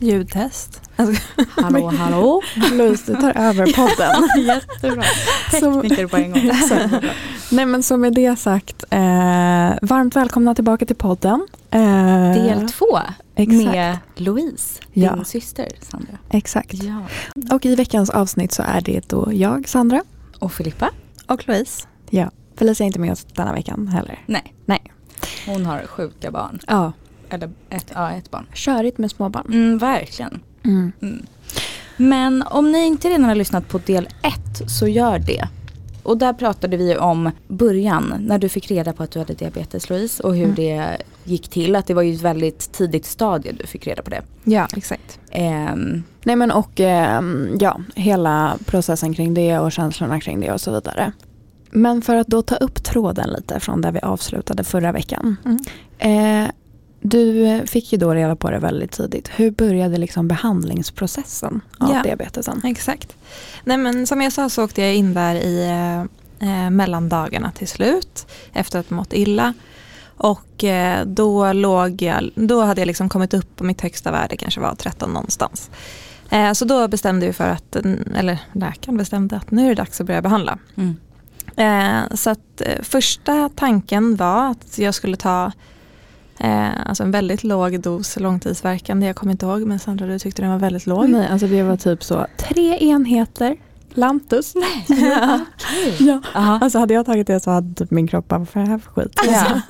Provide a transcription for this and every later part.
Ljudtest. Alltså, hallå hallå. Louise, du tar över podden. Jättebra. Tekniker på en gång. Nej men så med det sagt, eh, varmt välkomna tillbaka till podden. Eh, Del två exakt. med Louise, din ja. syster Sandra. Exakt. Ja. Och i veckans avsnitt så är det då jag, Sandra. Och Filippa. Och Louise. Ja. Felicia är inte med oss denna veckan heller. Nej. Nej. Hon har sjuka barn. Ja. Eller ett, ja, ett barn. Körigt med småbarn. Mm, verkligen. Mm. Mm. Men om ni inte redan har lyssnat på del ett så gör det. Och där pratade vi om början när du fick reda på att du hade diabetes Louise och hur mm. det gick till. Att det var ju ett väldigt tidigt stadie du fick reda på det. Ja exakt. Um, Nej men och um, ja, hela processen kring det och känslorna kring det och så vidare. Men för att då ta upp tråden lite från där vi avslutade förra veckan. Mm. Eh, du fick ju då reda på det väldigt tidigt. Hur började liksom behandlingsprocessen av ja, diabetesen? Exakt. Nej, men som jag sa så åkte jag in där i eh, mellandagarna till slut efter att mått illa. Och eh, då, låg jag, då hade jag liksom kommit upp på mitt högsta värde, kanske var 13 någonstans. Eh, så då bestämde vi för att, eller läkaren bestämde att nu är det dags att börja behandla. Mm. Eh, så att eh, första tanken var att jag skulle ta Eh, alltså en väldigt låg dos långtidsverkande. Jag kommer inte ihåg men Sandra du tyckte den var väldigt låg. Nej, alltså det var typ så tre enheter Lantus. Nej. ja. Okay. ja. Alltså hade jag tagit det så hade typ min kropp bara, vad är det här för skit? Ja.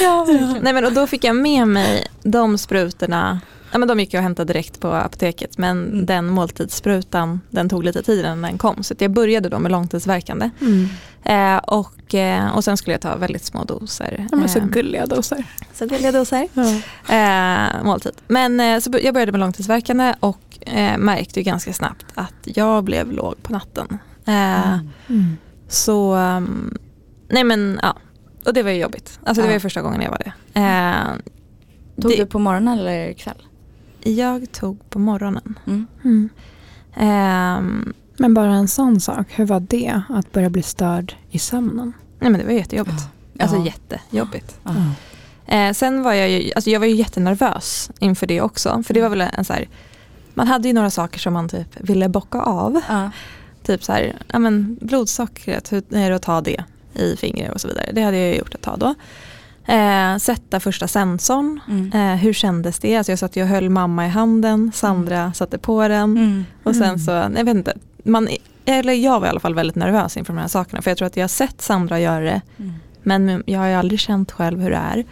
ja, Nej, men, och då fick jag med mig de sprutorna Ja, men de gick jag och hämtade direkt på apoteket men mm. den måltidssprutan den tog lite tid innan den kom. Så jag började då med långtidsverkande. Mm. Eh, och, eh, och sen skulle jag ta väldigt små doser. Ja, men så eh, gulliga doser. Så gulliga doser. Ja. Eh, måltid. Men eh, så jag började med långtidsverkande och eh, märkte ganska snabbt att jag blev låg på natten. Mm. Mm. Så, um, nej men ja. Och det var ju jobbigt. Alltså det var ju första gången jag var det. Tog det, du på morgonen eller kväll? Jag tog på morgonen. Mm. Mm. Um, men bara en sån sak, hur var det att börja bli störd i sömnen? Nej men det var jättejobbigt. Ja. Alltså ja. jättejobbigt. Ja. Eh, sen var jag ju, alltså jag var ju jättenervös inför det också. För det var väl en så här, man hade ju några saker som man typ ville bocka av. Ja. Typ så här, ja men blodsockret, hur är det att ta det i fingret och så vidare. Det hade jag gjort ett tag då. Eh, sätta första sensorn, mm. eh, hur kändes det? Alltså jag satt och höll mamma i handen, Sandra mm. satte på den mm. och sen mm. så, jag vet inte, man, eller jag var i alla fall väldigt nervös inför de här sakerna för jag tror att jag har sett Sandra göra det mm. men jag har ju aldrig känt själv hur det är.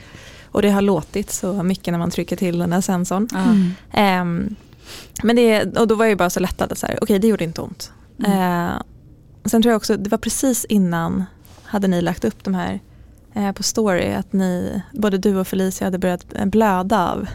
Och det har låtit så mycket när man trycker till den här sensorn. Eh, men det, och då var jag bara så lättad, okej okay, det gjorde inte ont. Mm. Eh, sen tror jag också, det var precis innan hade ni lagt upp de här på story att ni, både du och Felicia hade börjat blöda av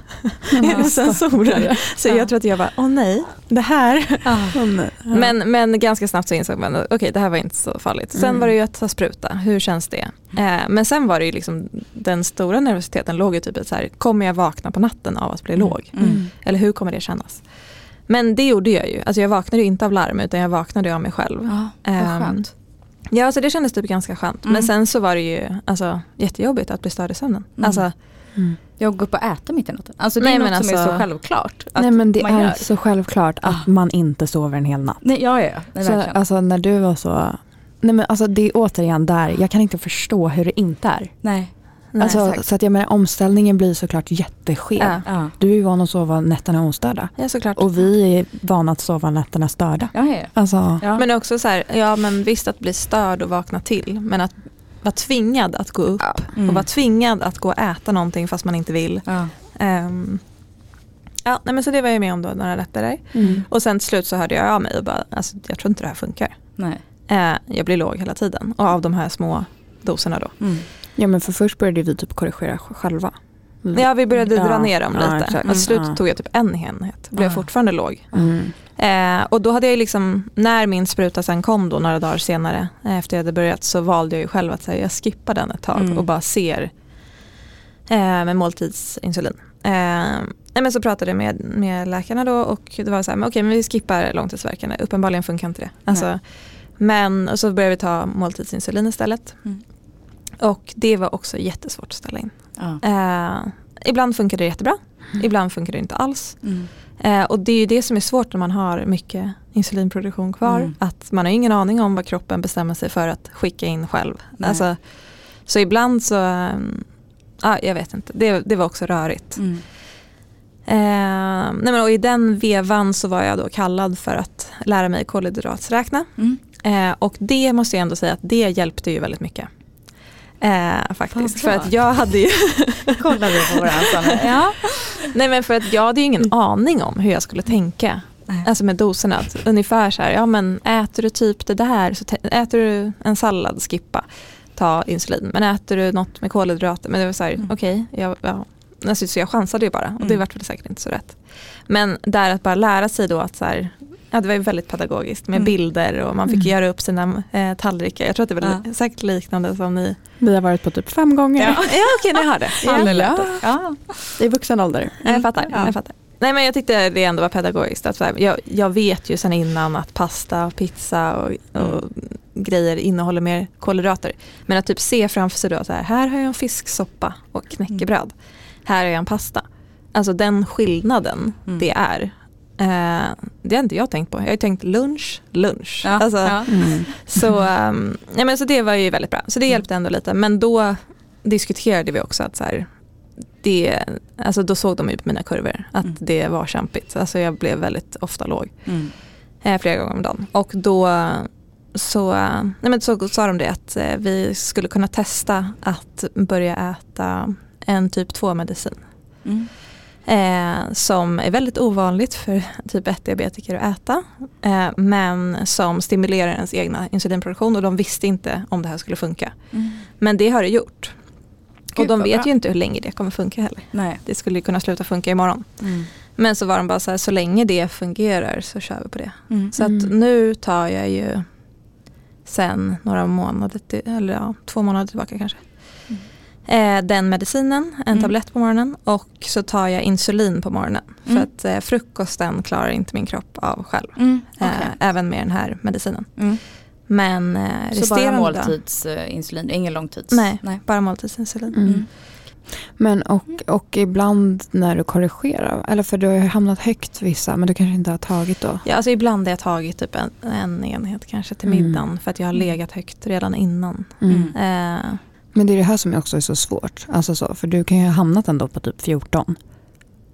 ja, sensorer. Så ja. jag tror att jag bara, åh nej, det här. Ah. Ja. Men, men ganska snabbt så insåg man, okej okay, det här var inte så farligt. Sen mm. var det ju att ta spruta, hur känns det? Eh, men sen var det ju liksom, den stora nervositeten låg ju typ så här, kommer jag vakna på natten av att bli mm. låg? Mm. Eller hur kommer det kännas? Men det gjorde jag ju, alltså jag vaknade inte av larm utan jag vaknade av mig själv. Ja, vad skönt. Ja, alltså det kändes typ ganska skönt. Mm. Men sen så var det ju alltså, jättejobbigt att bli störd i sömnen. Mm. Alltså, mm. Jag går upp och äter mitt i natten. Alltså det nej, är något alltså, som är så alltså- självklart. nej men det är gör. så självklart att ah. man inte sover en hel natt. Nej, ja, ja, nej, så, alltså när du var så, nej men alltså det är återigen där, jag kan inte förstå hur det inte är. Nej. Nej, alltså, så att jag menar, omställningen blir såklart jätteskev. Ja, ja. Du är ju van att sova nätterna ostörda. Ja, såklart. Och vi är vana att sova nätterna störda. Ja, ja. Alltså. ja. Men också så här, ja men visst att bli störd och vakna till. Men att vara tvingad att gå upp ja. mm. och vara tvingad att gå och äta någonting fast man inte vill. Ja. Um, ja, nej, men så det var jag med om då några nätter där. Mm. Och sen till slut så hörde jag av mig och bara, alltså, jag tror inte det här funkar. Nej. Uh, jag blir låg hela tiden och av de här små doserna då. Mm. Ja men för först började vi typ korrigera själva. Ja vi började Ja, dra ner dem ja, lite. exakt. och slut Mm. tog jag typ en enhet. Blev Ah. fortfarande låg. Mm. Eh, och då hade jag liksom, när min spruta sen kom då några dagar senare eh, efter jag hade börjat så valde jag ju själv att säga jag skippar den ett tag Mm. och bara ser eh, med måltidsinsulin. Eh, nej, men så pratade jag med, med läkarna då och det var så här, men okej men vi skippar långtidsverkande, uppenbarligen funkar inte det. Alltså, men och så började vi ta måltidsinsulin istället. Mm. Och det var också jättesvårt att ställa in. Ja. Eh, ibland funkar det jättebra, ibland funkar det inte alls. Mm. Eh, och det är ju det som är svårt när man har mycket insulinproduktion kvar. Mm. Att man har ingen aning om vad kroppen bestämmer sig för att skicka in själv. Alltså, så ibland så, ah, jag vet inte, det, det var också rörigt. Mm. Eh, nej men, och I den vevan så var jag då kallad för att lära mig kolhydratsräkna. Mm. Eh, och det måste jag ändå säga att det hjälpte ju väldigt mycket. Eh, faktiskt. För att jag hade ju Kollar vi på varandra. ja. Nej men för att jag hade ju ingen aning om hur jag skulle tänka. Nej. Alltså med doserna. Ungefär så här, ja men äter du typ det där, så äter du en sallad, skippa, ta insulin. Men äter du något med kolhydrater, men det var så här, Mm. okej, jag, ja. alltså, så jag chansade ju bara och det Mm. vart väl säkert inte så rätt. Men där att bara lära sig då att så här, ja det var ju väldigt pedagogiskt med Mm. bilder och man fick Mm. göra upp sina eh, tallrikar. Jag tror att det var Ja. säkert liknande som ni. Vi har varit på typ fem gånger Ja, ja okej ni har det. Ja. Ja. i vuxen ålder. Jag fattar. Ja. Jag fattar. Nej men jag tyckte det ändå var pedagogiskt. Att här, jag, jag vet ju sedan innan att pasta, pizza och, och grejer innehåller mer kolhydrater. Men att typ se framför sig då att här, här har jag en fisksoppa och knäckebröd. Här har jag en pasta. Alltså den skillnaden Mm. det är. Eh, det har inte jag tänkt på. Jag har ju tänkt lunch, lunch. Ja. Alltså, Ja. Mm. så, um, ja, men så det var ju väldigt bra. Så det Mm. hjälpte ändå lite. Men då diskuterade vi också att så här, det, alltså då såg de ju på mina kurvor att Mm. det var kämpigt. Alltså jag blev väldigt ofta låg. Mm. Eh, flera gånger om dagen. Och då så, eh, nej men så sa de det att eh, vi skulle kunna testa att börja äta en typ 2 medicin. Mm. Eh, som är väldigt ovanligt för typ 1-diabetiker att äta. Eh, men som stimulerar ens egna insulinproduktion och de visste inte om det här skulle funka. Mm. Men det har det gjort. Gud, och de vet bra. ju inte hur länge det kommer funka heller. Nej. Det skulle ju kunna sluta funka imorgon. Mm. Men så var de bara så här, så länge det fungerar så kör vi på det. Mm. Så att Mm. nu tar jag ju sen några månader, till, eller ja, två månader tillbaka kanske. Eh, den medicinen, en Mm. tablett på morgonen och så tar jag insulin på morgonen. För Mm. att eh, frukosten klarar inte min kropp av själv. Mm. Eh, okej. även med den här medicinen. Mm. Men eh, Så bara måltidsinsulin, ingen långtids? Nej. Nej. bara måltidsinsulin. Mm. Mm. Men och, och ibland när du korrigerar, eller för du har ju hamnat högt vissa men du kanske inte har tagit då? Ja, alltså ibland har jag tagit typ en, en enhet kanske till Mm. middagen för att jag har Mm. legat högt redan innan. Mm. Eh, Men det är det här som också är så svårt. Alltså så, för du kan ju ha hamnat ändå på typ 14.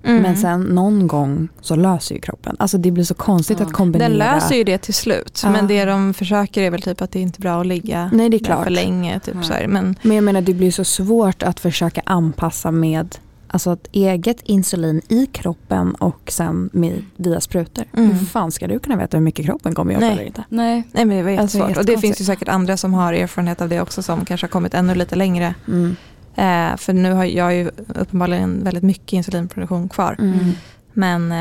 mm. Men sen någon gång så löser ju kroppen. Alltså det blir så konstigt Ja. att kombinera. Den löser ju det till slut. Ja. Men det de försöker är väl typ att det inte är bra att ligga Nej det är klart. för länge. Typ Nej. så här. Men Men jag menar det blir så svårt att försöka anpassa med alltså ett eget insulin i kroppen och sen med, via sprutor. Mm. Hur fan ska du kunna veta hur mycket kroppen kommer jobba Nej. eller inte? Nej. nej, men det var Alltså, jättesvårt. och det finns ju säkert andra som har erfarenhet av det också som kanske har kommit ännu lite längre. Mm. Eh, för nu har jag ju uppenbarligen väldigt mycket insulinproduktion kvar. Mm. Men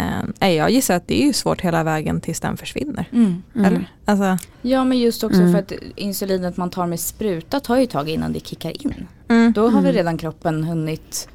eh, jag gissar att det är ju svårt hela vägen tills den försvinner. Mm. Mm. Eller? Alltså, Ja men just också Mm. för att insulinet man tar med spruta tar ju ett tag innan det kickar in. mm. Då har Mm. väl redan kroppen hunnit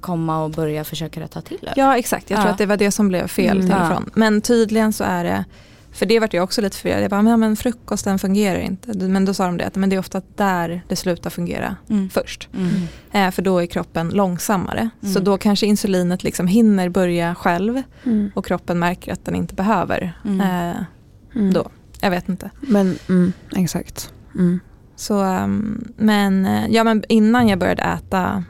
komma och börja försöka rätta till det. Ja exakt, jag tror Ja. att det var det som blev fel Mm. till och Ja. från. Men tydligen så är det, för det vart jag också lite förvirrad. Jag bara, men, men frukosten fungerar inte. Men då sa de det, att men det är ofta där det slutar fungera Mm. först. Mm. Eh, för då är kroppen långsammare. Mm. Så då kanske insulinet liksom hinner börja själv Mm. och kroppen märker att den inte behöver. Mm. Eh, Mm. då. jag vet inte. Men mm, exakt. Mm. Så, ehm, men, eh, ja, men innan jag började äta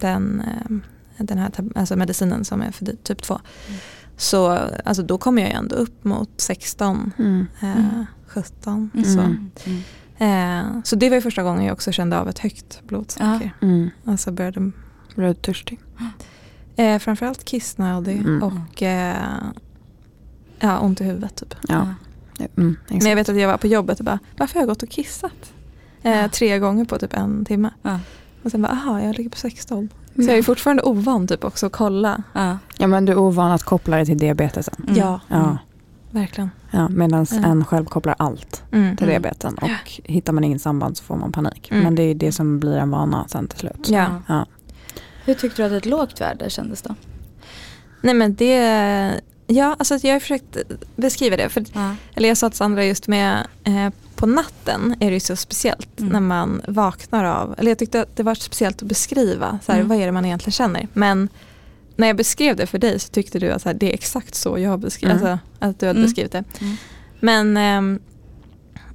den, ehm, den här alltså medicinen som är för typ 2. Mm. Så alltså, då kom jag ändå upp mot 16, Mm. eh, Mm. 17. Mm. Så. Mm. Mm. Eh, så det var ju första gången jag också kände av ett högt blodsocker. Mm. Alltså började du törstig? eh, framförallt kissnödig Mm. och eh, ja, ont i huvudet typ. Ja. Mm. Men jag vet att jag var på jobbet och bara, varför har jag gått och kissat? Eh, Ja. tre gånger på typ en timme. Ja. Och sen bara, aha, jag ligger på 16. Så jag är fortfarande ovan typ också att kolla. Ja. Ja men du är ovan att koppla det till diabetesen. Mm. Ja, Ja, verkligen. ja, Medan Ja. en själv kopplar allt Mm. till Mm. diabeten och hittar man ingen samband så får man panik. Mm. Men det är det som blir en vana sen till slut. Ja. Ja. Hur tyckte du att ett lågt värde kändes då? Nej men det, ja alltså jag har försökt beskriva det. För, Ja. eller jag sa till Sandra just med eh, på natten är det ju så speciellt Mm. när man vaknar av, eller jag tyckte att det var speciellt att beskriva, så här, Mm. vad är det man egentligen känner. Men när jag beskrev det för dig så tyckte du att så här, det är exakt så jag har beskrivit, Mm. alltså, att du hade Mm. beskrivit det. Mm. Men, ehm,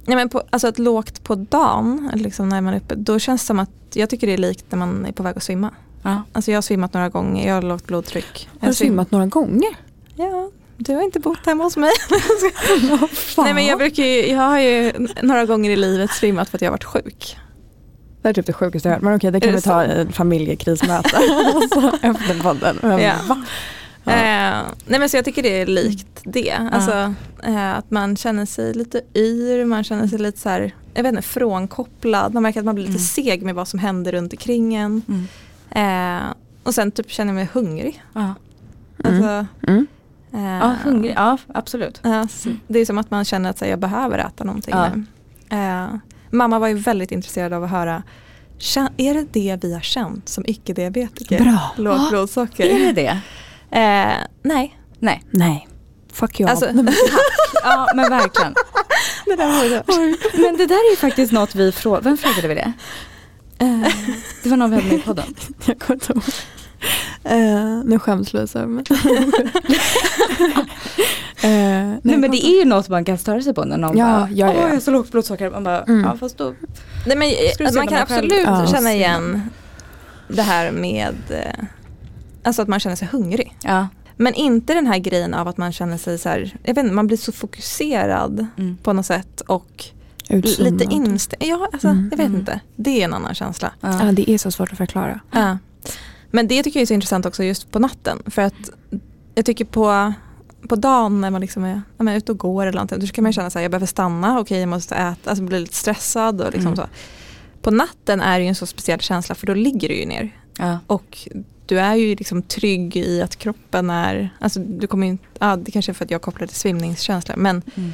nej men på, alltså ett lågt på dagen, liksom när man är uppe, då känns det som att jag tycker det är likt när man är på väg att svimma. Ja. Alltså jag har svimmat några gånger, jag har lågt blodtryck. Har du svim- simmat några gånger? Ja, du har inte bott hemma hos mig. Nej men jag, brukar ju, jag har ju några gånger i livet svimmat för att jag har varit sjuk. Det är typ det sjukaste jag hört. Men okej, det kan vi ta i ett familjekrismöte alltså, efter podden. Men, Ja. Ja. Eh, nej men så jag tycker det är likt det. Alltså, eh, att man känner sig lite yr, man känner sig lite så här, jag vet inte, frånkopplad. Man märker att man blir lite Mm. seg med vad som händer runt omkring en. Mm. Eh, och sen typ känner jag mig hungrig. Mm. Alltså, Mm. Eh, ja, hungrig. Ja, absolut. Ja, så det är som att man känner att så här, jag behöver äta någonting nu. Eh, mamma var ju väldigt intresserad av att höra, "Kä- är det det vi har känt som icke-diabetiker? Bra. Lågt blodsocker. Är det det? Eh, nej. Nej. Nej. Fuck you Alltså, all. Ja, men verkligen. det där var ju Men det där är ju faktiskt något vi frågade. Vem frågade vi det? Eh, Det var någon vi hade med i podden. Jag kommer inte ihåg. Eh, nu skäms Louise över mig. Eh, nej, Nej men det är ju något man kan störa sig på när någon Ja, bara, ja, ja. Jag har så lågt blodsocker. Man bara, Mm. ja fast då. nej, men, man kan man själv- absolut Ja. känna igen det här med eh, Alltså att man känner sig hungrig. Ja. Men inte den här grejen av att man känner sig så här, jag vet inte, man blir så fokuserad Mm. på något sätt och Utzonad. lite inställd. Ja, alltså, Mm. jag vet Mm. inte. Det är en annan känsla. Ja. Ja, det är så svårt att förklara. Ja. Men det tycker jag är så intressant också just på natten. För att jag tycker på, på dagen när man liksom är, ja, men ute och går eller någonting, då kan man känna att jag behöver stanna, okej jag måste äta, alltså bli lite stressad och liksom Mm. så. På natten är det ju en så speciell känsla för då ligger du ju ner. Ja. Och du är ju liksom trygg i att kroppen är, alltså du kommer inte, ja, det kanske är för att jag kopplar till svimningskänsla, men, Mm.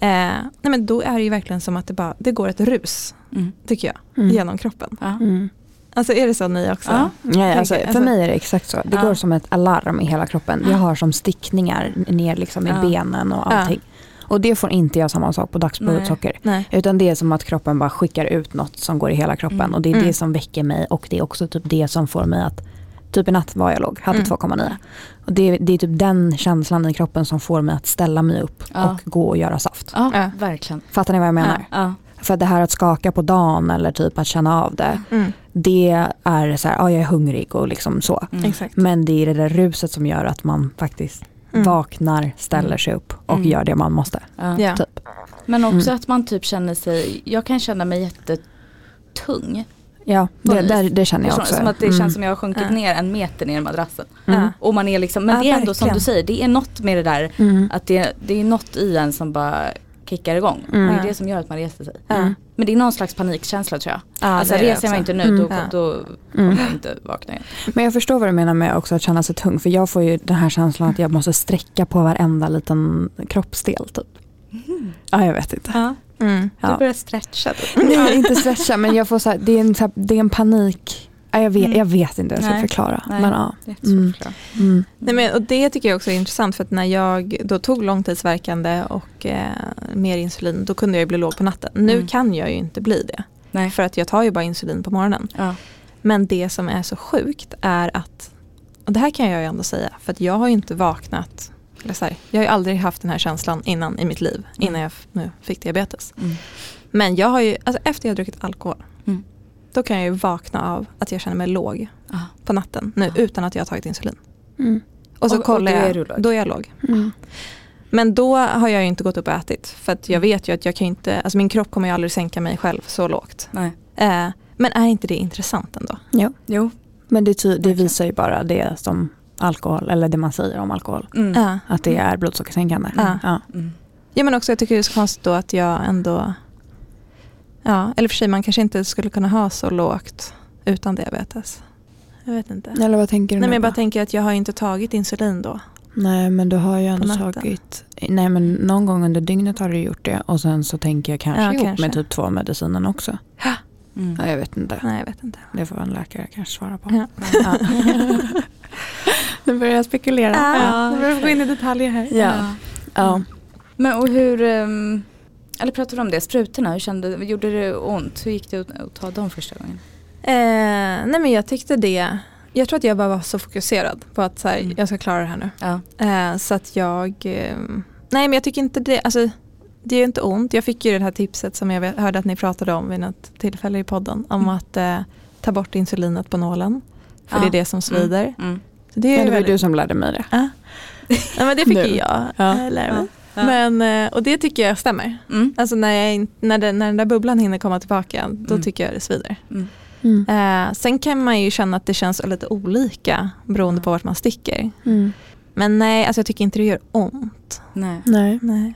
eh, nej, men då är det ju verkligen som att det bara, det går ett rus, Mm. tycker jag, Mm. genom kroppen. Ja. Mm. Alltså är det så ni också? Ja. Ja, alltså, för alltså- mig är det exakt så. Det Ja. går som ett alarm i hela kroppen. Jag har som stickningar ner liksom i Ja. benen och Ja. allting. Och det får inte jag samma sak på dagsblodsocker. Nej. Utan det är som att kroppen bara skickar ut något som går i hela kroppen. Mm. Och det är Mm. det som väcker mig och det är också typ det som får mig att Typ i natt var jag låg, hade Mm. 2,9. Och det, är- det är typ den känslan i kroppen som får mig att ställa mig upp Ja. och gå och göra saft. Ja, Ja. verkligen. Fattar ni vad jag menar? För det här att skaka på dagen eller typ att känna av det. Mm. Det är så här, ja jag är hungrig och liksom så. Mm. Men det är det där ruset som gör att man faktiskt Mm. vaknar, ställer sig upp och Mm. gör det man måste. Ja. Typ. Men också Mm. att man typ känner sig, jag kan känna mig jättetung. Ja, det, det, det känner jag Som, också. som att det Mm. känns som jag har sjunkit Ja. ner en meter ner i madrassen. Mm. Och man är liksom, men Ja, det är ändå som verkligen. du säger, det är något med det där Mm. att det, det är något i en som bara kickar igång. Mm. Det är det som gör att man reser sig. Mm. Men det är någon slags panikkänsla tror jag. Ja, alltså reser jag också. inte nu Mm. då, Ja. då Mm. kommer jag inte vakna igen. Men jag förstår vad du menar med också att känna sig tung. För jag får ju den här känslan att jag måste sträcka på varenda liten kroppsdel typ. Ja, jag vet inte. Ja. Mm. Du Ja. börjar stretcha typ. Nej, inte stretcha men jag får så här, det, är en, så här, det är en panik. Ja, jag, vet, Mm. jag vet inte hur jag ska Nej. förklara. Nej. Men ja. Det är jättesvårt Mm. Mm. Nej, men, och det tycker jag också är intressant för att när jag då tog långtidsverkande och eh, mer insulin då kunde jag ju bli låg på natten. Nu Mm. kan jag ju inte bli det. Nej. För att jag tar ju bara insulin på morgonen. Ja. Men det som är så sjukt är att, och det här kan jag ju ändå säga, för att jag har ju inte vaknat, eller så här, jag har ju aldrig haft den här känslan innan i mitt liv, innan jag f- nu fick diabetes. Mm. Men jag har ju, alltså efter jag har druckit alkohol, Mm. Då kan jag ju vakna av att jag känner mig låg Ja. på natten nu utan att jag har tagit insulin. Mm. Och så Och- och kollar då är jag, då är jag låg. Mm. Men då har jag ju inte gått upp och ätit. För att jag Mm. vet ju att jag kan inte, alltså min kropp kommer ju aldrig sänka mig själv så lågt. Nej. Eh, men är inte det intressant ändå? Jo. Jo. Men det, det visar ju bara det som alkohol, eller det man säger om alkohol. Mm. Att det är blodsockersänkande. Ja. Ja. Mm. ja men också jag tycker det är så konstigt då att jag ändå, ja eller för sig man kanske inte skulle kunna ha så lågt utan diabetes. Jag vet inte. Eller vad tänker du Nej, men jag bara på? tänker att jag har inte tagit insulin då. Nej men du har ju ändå tagit, nej men någon gång under dygnet har du gjort det och sen så tänker jag kanske Ja, ihop kanske. med typ två medicinen också. Mm. Ja, jag vet inte. Nej, jag vet inte. Det får en läkare kanske svara på. Ja. Ja. nu börjar jag spekulera. Ja, nu börjar vi gå in i detaljer här. Ja. Ja. Men och hur, ehm, eller pratar du om det, sprutorna, hur kände, gjorde det ont? Hur gick det att, att ta dem första gången? Eh, nej men jag tyckte det, jag tror att jag bara var så fokuserad på att så här, Mm. jag ska klara det här nu. Ja. Eh, så att jag, eh, nej men jag tycker inte det, alltså det är ju inte ont. Jag fick ju det här tipset som jag hörde att ni pratade om vid något tillfälle i podden. Om Mm. att eh, ta bort insulinet på nålen. För Ja. det är det som svider. Mm. Så det är Ja, det var ju väldigt, du som lärde mig det. ja. ja men det fick Nu. ju jag Ja. eh, lära mig. Ja. Men, eh, och det tycker jag stämmer. Mm. Alltså när, jag, när, den, när den där bubblan hinner komma tillbaka, då Mm. tycker jag det svider. Mm. Mm. Eh, sen kan man ju känna att det känns lite olika beroende på vart man sticker. Mm. Men nej, alltså jag tycker inte det gör ont. Nej. Nej. Nej.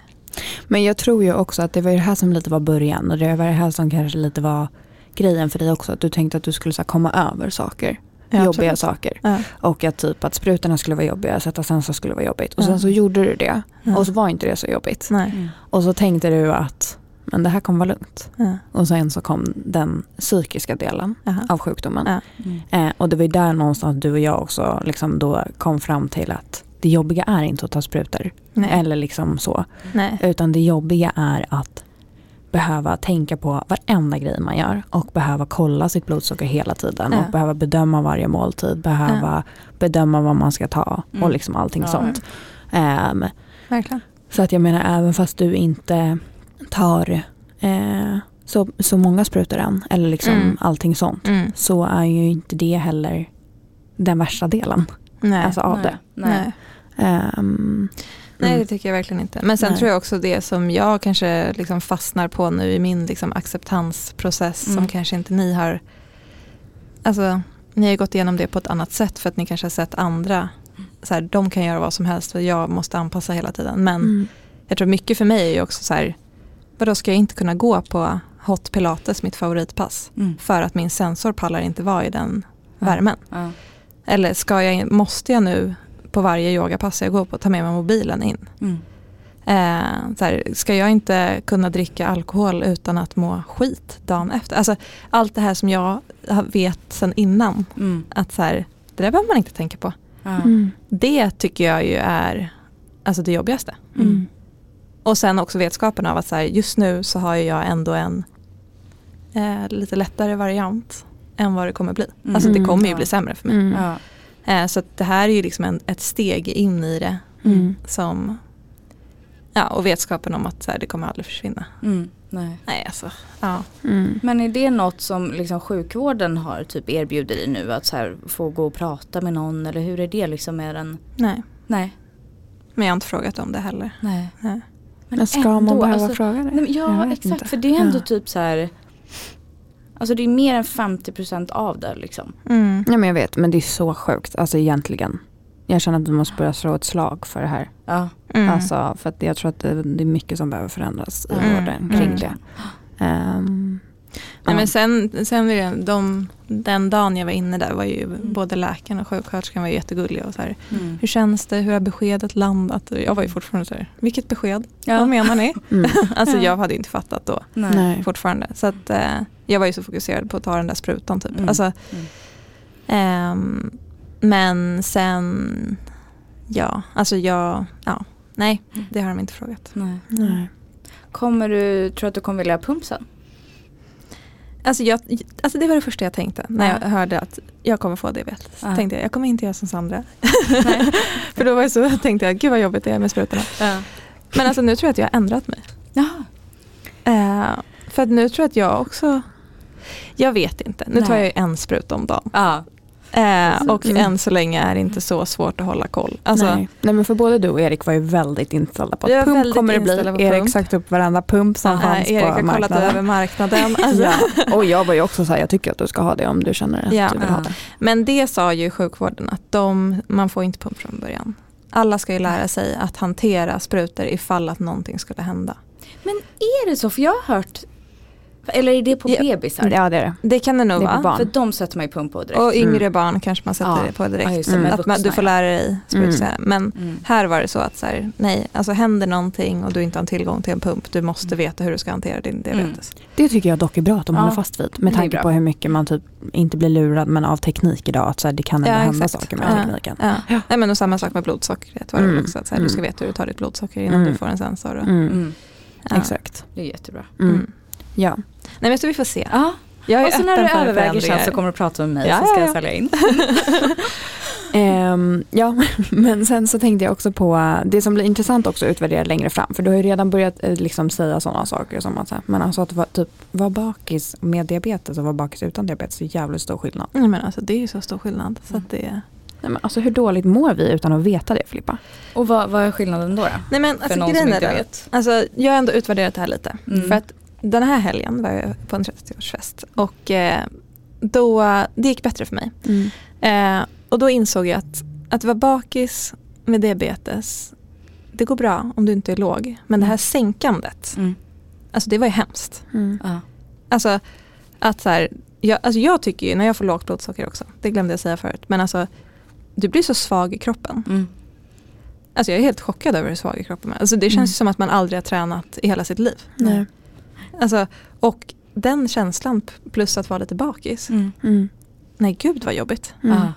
Men jag tror ju också att det var det här som lite var början och det var det här som kanske lite var grejen för dig också. Att du tänkte att du skulle så komma över saker. Ja, jobbiga absolut. saker. Ja. Och att typ att sprutorna skulle vara jobbiga, sätta sensor skulle vara jobbigt. Och Ja. sen så gjorde du det. Ja. Och så var inte det så jobbigt. Nej. Mm. Och så tänkte du att men det här kommer vara lugnt. Ja. Och sen så kom den psykiska delen Jaha. av sjukdomen. Ja. Mm. Eh, och det var ju där någonstans du och jag också liksom då kom fram till att det jobbiga är inte att ta sprutor. Nej. Eller liksom så. Nej. Utan det jobbiga är att behöva tänka på varenda grej man gör och behöva kolla sitt blodsocker hela tiden Ja. och behöva bedöma varje måltid, behöva bedöma vad man ska ta och Mm. liksom allting Ja. sånt. Ehm, Verkligen. så att jag menar även fast du inte tar eh, så, så många sprutor än eller liksom Mm. allting sånt Mm. så är ju inte det heller den värsta delen Nej. alltså av Nej. det. Nej. Nej. Nej, det mm. tycker jag verkligen inte. Men sen Nej. tror jag också det som jag kanske liksom fastnar på nu i min liksom acceptansprocess Mm. som kanske inte ni har, alltså ni har gått igenom det på ett annat sätt för att ni kanske har sett andra, så här, de kan göra vad som helst och jag måste anpassa hela tiden. Men Mm. jag tror mycket för mig är ju också så här, vadå ska jag inte kunna gå på hot pilates, mitt favoritpass, Mm. för att min sensor pallar inte vara i den värmen. Ja. Eller ska jag, måste jag nu på varje yogapass jag går på ta med mig mobilen in? Mm. Eh, så här, ska jag inte kunna dricka alkohol utan att må skit dagen efter? Alltså, allt det här som jag vet sedan innan. Mm. Att så här, det där behöver man inte tänka på. Mm. Det tycker jag ju är alltså det jobbigaste. Mm. Och sen också vetskapen av att så här, just nu så har jag ändå en eh, lite lättare variant än vad det kommer bli. Mm. Alltså det Mm, kommer ju bli sämre för mig. Mm. Ja. Eh, så att det här är ju liksom en, ett steg in i det Mm. som Ja, och vetskapen om att så här, det kommer aldrig försvinna. Mm. Nej. Nej, alltså. Ja. Mm. Men är det något som liksom sjukvården har typ erbjuder dig nu att så här, få gå och prata med någon eller hur är det liksom med den? Nej, Nej. men jag har inte frågat om det heller. Nej. Nej. Men ska man ändå, behöva alltså- fråga det? Nej, men ja exakt inte. för det är ändå Ja. typ så här Alltså det är mer än 50% av det liksom. Mm. Ja men jag vet men det är så sjukt alltså egentligen. Jag känner att du måste börja slå ett slag för det här. Ja. Mm. Alltså för att jag tror att det, det är mycket som behöver förändras i Mm. vården kring Mm. det. Ehm, Nej, ja. men sen, sen vill jag, de, den dagen jag var inne där var ju Mm. både läkaren och sjuksköterskan var jättegulliga. Och så här, Mm. hur känns det? Hur har beskedet landat? Jag var ju fortfarande så här, vilket besked? Ja. Vad menar ni? Mm. alltså Ja. jag hade inte fattat då Nej. Nej. fortfarande. Så att, eh, jag var ju så fokuserad på att ta den där sprutan typ. Mm. Alltså, Mm. ehm, men sen, ja, alltså jag, ja, nej, Mm. det har de inte frågat. Nej. Nej. Kommer du, tror att du kommer vilja ha pump sen? Alltså, jag, alltså det var det första jag tänkte när Ja. jag hörde att jag kommer få diabetes. Ja. Tänkte jag, jag kommer inte göra som Sandra. För då var jag så, tänkte jag, gud vad jobbigt det är med sprutorna. Ja. Men alltså nu tror jag att jag har ändrat mig. Jaha. Eh, för att nu tror jag att jag också, jag vet inte, nu tar Nej. jag ju en spruta om dagen. Ja. Eh, och Mm. än så länge är det inte så svårt att hålla koll. Alltså, Nej. Nej men för både du och Erik var ju väldigt inställda på att pump kommer det bli. Erik pump. sökte upp varenda pump som eh, fanns Erik på har kollat marknaden. över marknaden. Alltså. Ja. Och jag var ju också så här, jag tycker att du ska ha det om du känner att Ja. du vill ha det. Men det sa ju sjukvården att de, man får inte pump från början. Alla ska ju lära sig att hantera sprutor ifall att någonting skulle hända. Men är det så? För jag har hört Eller är det på Ja. bebisar? Ja det är det. Det kan det nog vara. För de sätter man ju pump på direkt. Och yngre Mm. barn kanske man sätter Ja. det på direkt. Ja, det, Mm. Att man, du får lära dig sprutsäga. Mm. Men Mm. här var det så att så här, nej, alltså händer någonting och du inte har tillgång till en pump, du måste Mm. veta hur du ska hantera din diabetes. Det tycker jag dock är bra att de Ja, håller fast vid. Med det är tanke på hur mycket man typ inte blir lurad men av teknik idag. Att så här, det kan ändå Ja, hända exakt. saker med Ja. tekniken. Ja. Ja. Nej, men och samma sak med blodsockret var det Mm. också. Att så här, Du ska Mm. veta hur du tar ditt blodsocker innan Mm. du får en sensor. Och, Mm. Mm. ja. Exakt. Det är jättebra. Mm. Mm. Ja. Nej men så vi får se. Ja, Jag är och så när du för överväger sen så kommer du prata med mig Ja, så ska ja, jag ja. sälja in. Ehm, ja, men sen så tänkte jag också på eh, det som blir intressant också att utvärdera längre fram. För du har ju redan börjat eh, liksom säga sådana saker som att men alltså att vara, typ, vara bakis med diabetes och vara bakis utan diabetes är jävligt stor skillnad. Nej, men alltså, det är ju så stor skillnad. Så Mm. att det... Nej, men alltså hur dåligt mår vi utan att veta det Filippa? Och vad, vad är skillnaden då? då? Nej men För alltså, någon som inte vet. Alltså, jag har ändå utvärderat det här lite. Mm. För att den här helgen var jag på en 30-årsfest och eh, då, det gick bättre för mig. Eh, och då insåg jag att, att vara bakis med diabetes, det går bra om du inte är låg. Men det här sänkandet, Mm. alltså det var ju hemskt. Mm. Alltså, att så här, jag, alltså jag tycker ju när jag får lågt blodsocker också, det glömde jag säga förut, men alltså du blir så svag i kroppen. Mm. Alltså jag är helt chockad över hur svag i kroppen är. Alltså det känns Mm. ju som att man aldrig har tränat i hela sitt liv. Nej. Alltså, och den känslan plus att vara lite bakis. Mm. Mm. Nej gud vad jobbigt. Mm. Ja.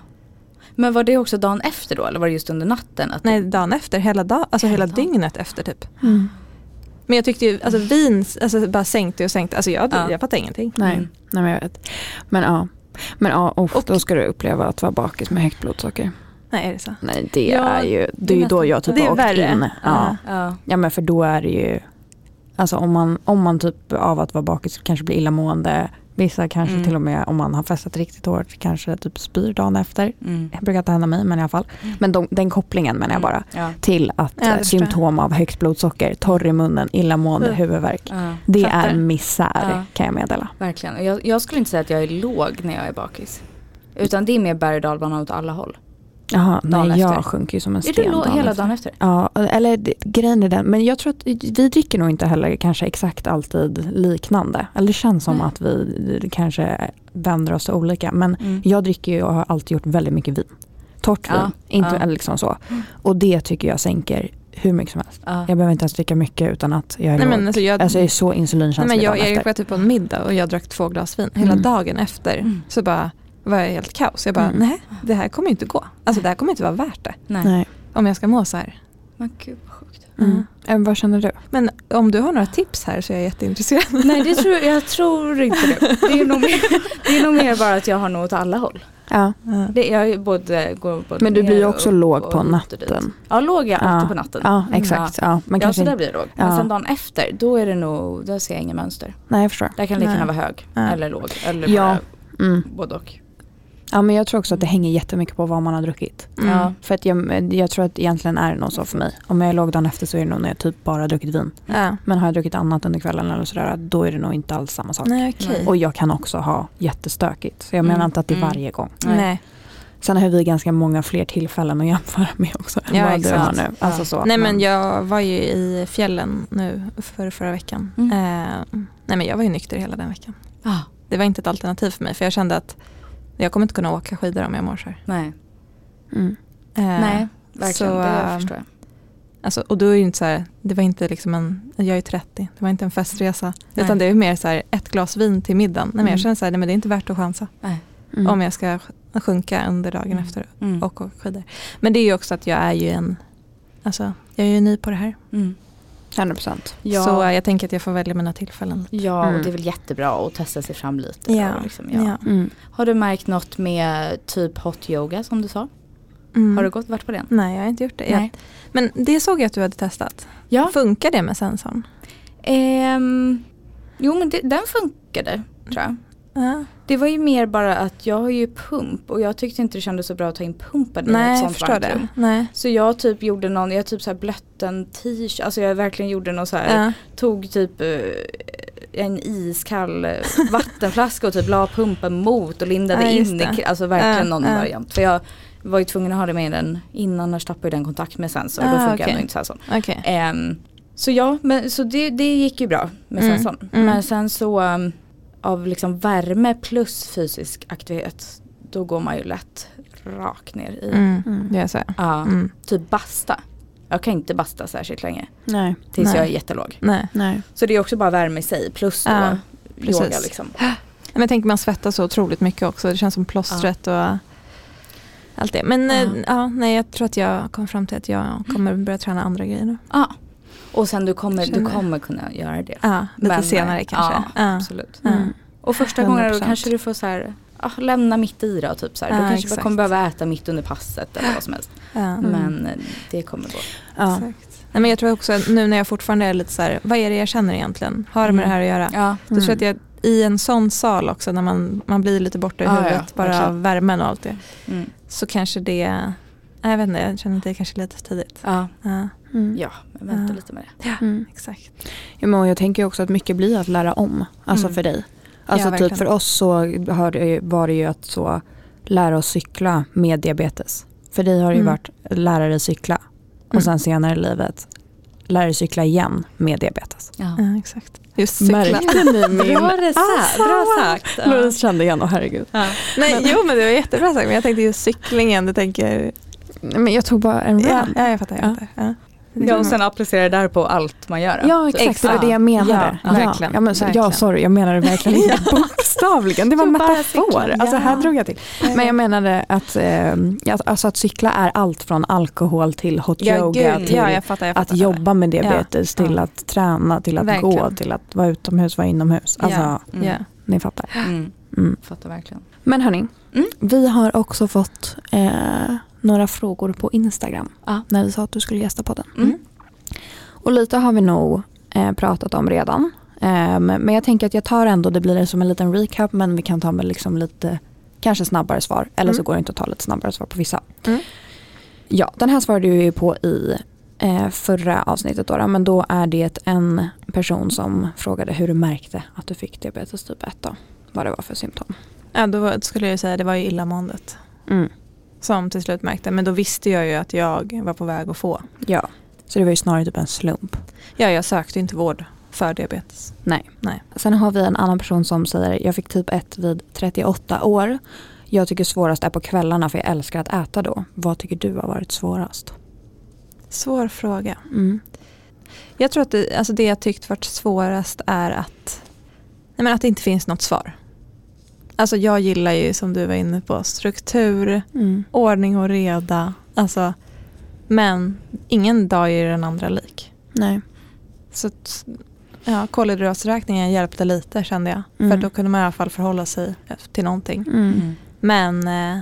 Men var det också dagen efter då eller var det just under natten? Att Nej dagen efter, hela, dag, alltså Hela hela dygnet efter typ. Mm. Men jag tyckte ju, alltså vin alltså, bara sänkte och sänkte. Alltså jag, Ja. jag fattar ingenting. Nej. Mm. Nej, men jag vet. Men ja, men ja oh, Och- då ska du uppleva att vara bakis med högt blodsocker. Nej är det så? Nej, det Ja, är ju, det är ju då jag typ det är har åkt värre. in. Ja. Ja. ja, men för då är det ju, alltså om man, om man typ av att vara bakis kanske blir illamående, vissa kanske Mm. till och med om man har festat riktigt hårt kanske typ spyr dagen efter. Mm. Det brukar inte hända mig men i alla fall. Men de, den kopplingen menar jag bara. Ja. Till att Ja, symptom av högt blodsocker, torr i munnen, illamående, Mm. huvudvärk. Ja. Det Fattar. är misär kan jag meddela. Verkligen. Jag, jag skulle inte säga att jag är låg när jag är bakis. Utan det är mer berg och dalbana åt alla håll. Jaha, Dagen nej efter. jag sjunker ju som en Är sten du låg dagen hela efter. dagen efter? Ja, eller det- grejen är den, men jag tror att vi dricker nog inte heller kanske exakt alltid liknande. Eller det känns som Nej. att vi kanske vänder oss till olika. Men Mm. jag dricker ju och har alltid gjort väldigt mycket vin. Torrt vin, Ja, inte ja. liksom så. Mm. Och det tycker jag sänker hur mycket som helst. Ja. Jag behöver inte ens dricka mycket utan att jag är Nej, men alltså jag, Alltså jag är så nej, insulinkänslig men jag dagen Erik efter. var typ på en middag och jag drack två glas vin. Hela Mm. dagen efter Mm. så bara var jag helt kaos. Jag bara, Mm. nej det här kommer inte gå. Alltså det här kommer inte vara värt det. Nej. Nej. Om jag ska må så här. Men gud vad sjukt. Mm. Mm. Vad känner du? Men om du har några tips här så är jag jätteintresserad. Nej det tror, jag tror inte det. Det är, nog mer, det är nog mer bara att jag har nog åt alla håll. Ja. Det, jag är både, går både Men du blir ju och också upp låg och på och natten. Ja låg jag alltid Ja. på natten. Ja, exakt. Ja, men ja kanske så där blir det låg. Men sen dagen efter då är det nog, där ser jag inga mönster. Nej, jag förstår. Där kan lika Nej. gärna vara hög Ja. eller låg. Eller Ja. bara Mm. både och. Ja, men jag tror också att det hänger jättemycket på vad man har druckit. Mm. Ja. För att jag, jag tror att egentligen är det nog så för mig. Om jag är låg dagen efter så är det nog när jag typ bara har druckit vin. Ja. Men har jag druckit annat under kvällen eller sådär, då är det nog inte alls samma sak. Nej okej. Och jag kan också ha jättestökigt. Så jag menar Mm. inte att det är Mm. varje gång. Nej. Nej. Sen har vi ganska många fler tillfällen att jämföra med också. än Ja, vad du har nu. Alltså Ja. så. Nej men jag var ju i fjällen nu för förra veckan. Mm. Eh, nej men jag var ju nykter hela den veckan. Ah, Det var inte ett alternativ för mig för jag kände att jag kommer inte kunna åka skidor om jag mår så här. nej. Mm. Eh, nej, verkligen. så, det eh, förstår jag. Alltså, och då är ju inte så här, det var inte liksom en, jag är 30, det var inte en festresa. Nej. Utan det är mer så här, ett glas vin till middagen. Nej, men Mm. jag känner så här, nej men det är inte värt att chansa. Nej. Mm. Om jag ska sj- sjunka under dagen Mm. efter Mm. och åka skidor. Men det är ju också att jag är ju en, alltså jag är ju ny på det här. Mm. 100%. Ja. Så jag tänker att jag får välja mina tillfällen. Ja, och Mm. det är väl jättebra att testa sig fram lite. Ja. Och liksom, ja. Mm. Har du märkt något med typ hot yoga som du sa? Mm. Har du gått varit på den? Nej, jag har inte gjort det. Nej. men det såg jag att du hade testat. Ja. Funkar det med sensorn? Ehm, jo men det, den funkade tror jag. Ja. Det var ju mer bara att jag har ju pump och jag tyckte inte det kändes så bra att ta in pumpen i Nej, ett sånt förstår det. Nej. Så jag typ gjorde någon, jag typ så här blött en t-shirt, alltså jag verkligen gjorde någon så här, Ja. tog typ eh, en iskall eh, vattenflaska och typ la pumpen mot och lindade Ja, in i, alltså verkligen någon variant. För jag var ju tvungen att ha det med den innan, annars tappade den kontakt med sensor och Ah, då funkar okej. ändå inte sensorn. Okej. Ehm, Så ja, men, så det, det gick ju bra med Mm. sensorn. Mm. Men sen så um, av liksom värme plus fysisk aktivitet då går man ju lätt rakt ner i, Mm. Mm. Det är så. ja, Mm. typ basta. Jag kan inte basta särskilt länge Nej, tills Nej. jag är jättelåg. Nej. nej. Så det är också bara värme i sig plus då Ja, yoga precis. liksom. Men jag tänker man svettas så otroligt mycket också. Det känns som plåstret och allt det. Men Ja. ja. ja, nej, jag tror att jag kommer fram till att jag kommer börja träna andra grejer nu. Ja. Och sen du kommer, du kommer kunna göra det. Ja, lite Men, senare kanske. Ja, Ja. absolut. Ja. Mm. Och första gången då 100%. kanske du får så här, ja, lämna mitt i då. Typ så här. Ja, du kanske bara exakt. kommer behöva äta mitt under passet eller vad som helst. Ja. Mm. Men eh, det kommer gå. Ja. Exakt. Nej, men jag tror också att nu när jag fortfarande är lite så här, vad är det jag känner egentligen? Har det med Mm. det här att göra? Ja. Då tror jag att jag i en sån sal också när man, man blir lite borta i Ja, ja, huvudet bara verkligen. av värmen och allt det. Mm. Så kanske det, jag vet inte, jag känner att det är kanske lite tidigt. Ja. Ja, Mm. ja, men vänta Ja. lite med det. Mm. exakt. Ja, men jag tänker också att mycket blir att lära om. Alltså Mm. för dig. Alltså Ja, typ för oss så har det, var det ju att så lära oss cykla med diabetes. För dig har det ju Mm. varit lära dig cykla. Och Mm. sen senare i livet lära dig cykla igen med diabetes. Ja. Ja, exakt. Just cykla. Märkte ni min... Bra, resa- bra sagt. Ja. Louise kände igen, åh herregud. Ja. Nej, jo men det var jättebra sagt men jag tänkte just cyklingen, du tänker, Men jag tog bara en run. ja, ja jag fattar. Jag Ja. fattar. Ja. Ja, och sen applicera det där på allt man gör. Ja exakt, det var det jag menade. Ja, verkligen, Ja, men, så, ja verkligen. sorry, jag menade verkligen inte bokstavligen. Det var bara metafor. Alltså här drog jag till. Men jag menade att, eh, att- alltså, att cykla är allt från alkohol till hot Ja, yoga gud, till ja, jag fattar, jag att fattar. jobba med diabetes till att träna till att gå Verkligen. till att vara utomhus, vara inomhus. Alltså, Ja. Mm. Ni fattar. Mm. Mm. Fattar verkligen. Men hörni, Mm. vi har också fått eh, några frågor på Instagram Ja. när vi sa att du skulle gästa podden. Mm. Och lite har vi nog eh, pratat om redan. Eh, men jag tänker att jag tar ändå, det blir som en liten recap men vi kan ta med liksom lite kanske snabbare svar. Eller så Mm. går det inte att ta lite snabbare svar på vissa. Mm. Ja, den här svarade ju på i eh, förra avsnittet då, men då är det en person som frågade hur du märkte att du fick diabetes typ 1 då. Vad det var för symptom. Ja, då skulle jag säga det var ju illamåendet Mm. Som till slut märkte. Men då visste jag ju att jag var på väg att få. Ja, så det var ju snarare typ en slump. Ja, jag sökte inte vård för diabetes. Nej. Nej. Sen har vi en annan person som säger jag fick typ 1 vid 38 år. Jag tycker svårast är på kvällarna för jag älskar att äta då. Vad tycker du har varit svårast? Svår fråga. Mm. Jag tror att det, alltså det jag tyckt varit svårast är att, nej men att det inte finns något svar. Alltså jag gillar ju som du var inne på struktur, Mm. ordning och reda. Alltså, men ingen dag är den andra lik. Nej. Så att, ja, kolhydratsräkningen hjälpte lite kände jag. Mm. För då kunde man i alla fall förhålla sig till någonting. Mm. Men eh,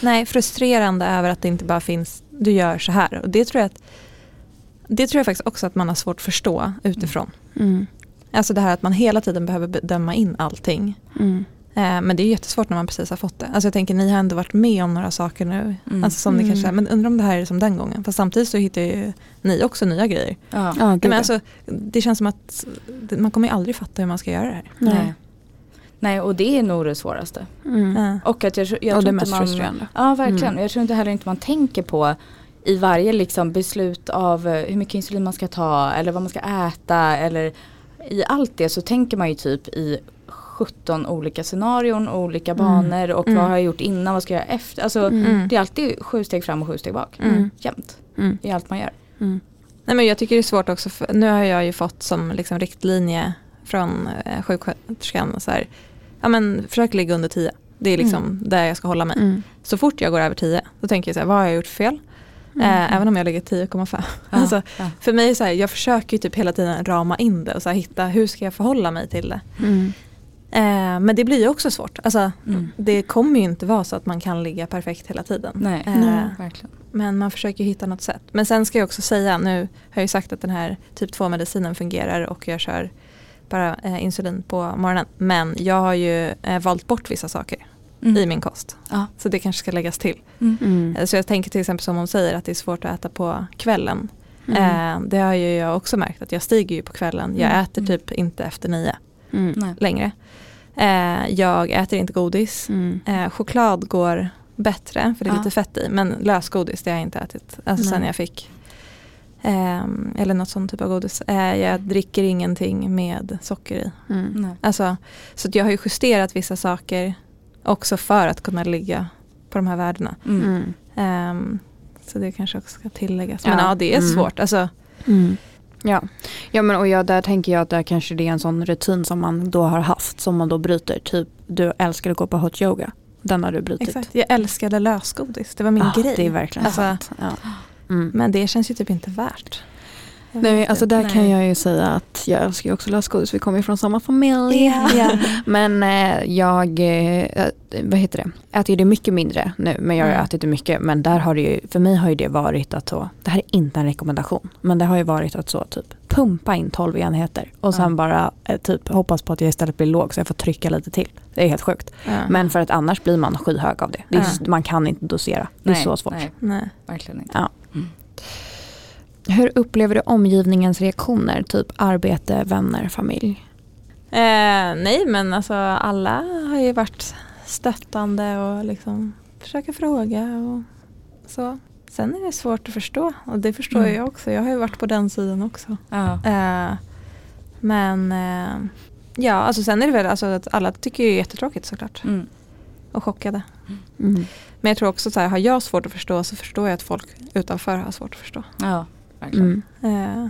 nej, frustrerande över att det inte bara finns, du gör så här. Och det tror jag att det tror jag faktiskt också att man har svårt att förstå utifrån. Mm. Alltså det här att man hela tiden behöver bedöma in allting. Mm. Eh, men det är jättesvårt när man precis har fått det. Alltså jag tänker ni har ändå varit med om några saker nu. Mm. Alltså som Mm. kanske är, men undrar om det här är som den gången. Fast samtidigt så hittar ju ni också nya grejer. Ja. Ja, gud, men alltså, det känns som att det- man kommer ju aldrig fatta hur man ska göra det här. Nej. Nej. Nej, och det är nog det svåraste. Mm. Ja. Och att jag, jag Och tror det mest man, frustrerande. Ja, verkligen. Mm. Jag tror inte heller inte man tänker på i varje liksom beslut av eh, hur mycket insulin man ska ta eller vad man ska äta eller i allt det så tänker man ju typ i 17 olika scenarion, olika Mm. banor och Mm. vad har jag gjort innan, vad ska jag göra efter. Alltså Mm. det är alltid sju steg fram och sju steg bak. Mm. Jämt Mm. i allt man gör. Mm. Nej, men jag tycker det är svårt också, nu har jag ju fått som liksom riktlinje från eh, sjuksköterskan så här, ja men försök ligga under 10. Det är liksom där jag ska hålla mig. Mm. Så fort jag går över 10, då tänker jag så här, vad har jag gjort fel? Mm. Eh, även om jag ligger 10,5. Ja, Alltså, ja. För mig så här, jag försöker ju typ hela tiden rama in det och så här, hitta hur ska jag förhålla mig till det. Mm. Eh, men det blir ju också svårt. Alltså, Mm. Det kommer ju inte vara så att man kan ligga perfekt hela tiden. Nej, Eh, Nej. verkligen. Men man försöker hitta något sätt. Men sen ska jag också säga, nu har jag ju sagt att den här typ 2 medicinen fungerar och jag kör bara eh, insulin på morgonen. Men jag har ju eh, valt bort vissa saker Mm. i min kost. Ja. Så det kanske ska läggas till. Mm. Mm. Eh, Så jag tänker till exempel som hon säger att det är svårt att äta på kvällen. Mm. Eh, det har ju jag också märkt att jag stiger ju på kvällen. Jag Mm. äter typ inte efter nio Mm. Nej. längre. Eh, jag äter inte godis. Mm. Eh, choklad går bättre för det är Ja. lite fett i. Men lösgodis det har jag inte ätit. Alltså sen jag fick Ehm, eller något sånt typ av godis. Eh, jag dricker ingenting med socker i. Mm. Alltså, så att jag har ju justerat vissa saker också för att kunna ligga på de här värdena. Mm. Mm. Ehm, så det kanske också ska tilläggas. Ja. Men ja, det är Mm. svårt. Alltså, Mm. Ja, ja men och jag, där tänker jag att där kanske det är en sån rutin som man då har haft som man då bryter. Typ du älskar att gå på hot yoga. Den har du brutit. exakt. Jag älskade lösgodis. Det var min Ah, grej. Det är verkligen Alltså, sant. Ja. Mm. Men det känns ju typ inte värt. Nej, vet alltså där kan Nej. jag ju säga att jag älskar ju också lösgodis. Vi kommer ju från samma familj. Ja. Ja. Men eh, jag, eh, vad heter det, äter ju det mycket mindre nu. Men jag har Mm. ätit det mycket. Men där har det ju, för mig har ju det varit att så, det här är inte en rekommendation. Men det har ju varit att så typ pumpa in 12 enheter. Och sen Ja. bara eh, typ hoppas på att jag istället blir låg så jag får trycka lite till. Det är helt sjukt. Ja. Men för att annars blir man skyhög av det. det är, Ja. Man kan inte dosera. Det är Nej, så svårt. Nej, Nej. verkligen inte. Hur upplever du omgivningens reaktioner? Typ arbete, vänner, familj? Eh, nej men alltså alla har ju varit stöttande och liksom försöka fråga och så. Sen är det svårt att förstå och det förstår Mm. jag också. Jag har ju varit på den sidan också. Ja. Eh, men eh, ja, alltså sen är det väl alltså att alla tycker det är jättetråkigt såklart. Mm. Och chockade. Mm. Men jag tror också så här, har jag svårt att förstå så förstår jag att folk utanför har svårt att förstå. ja, verkligen. Mm. Eh,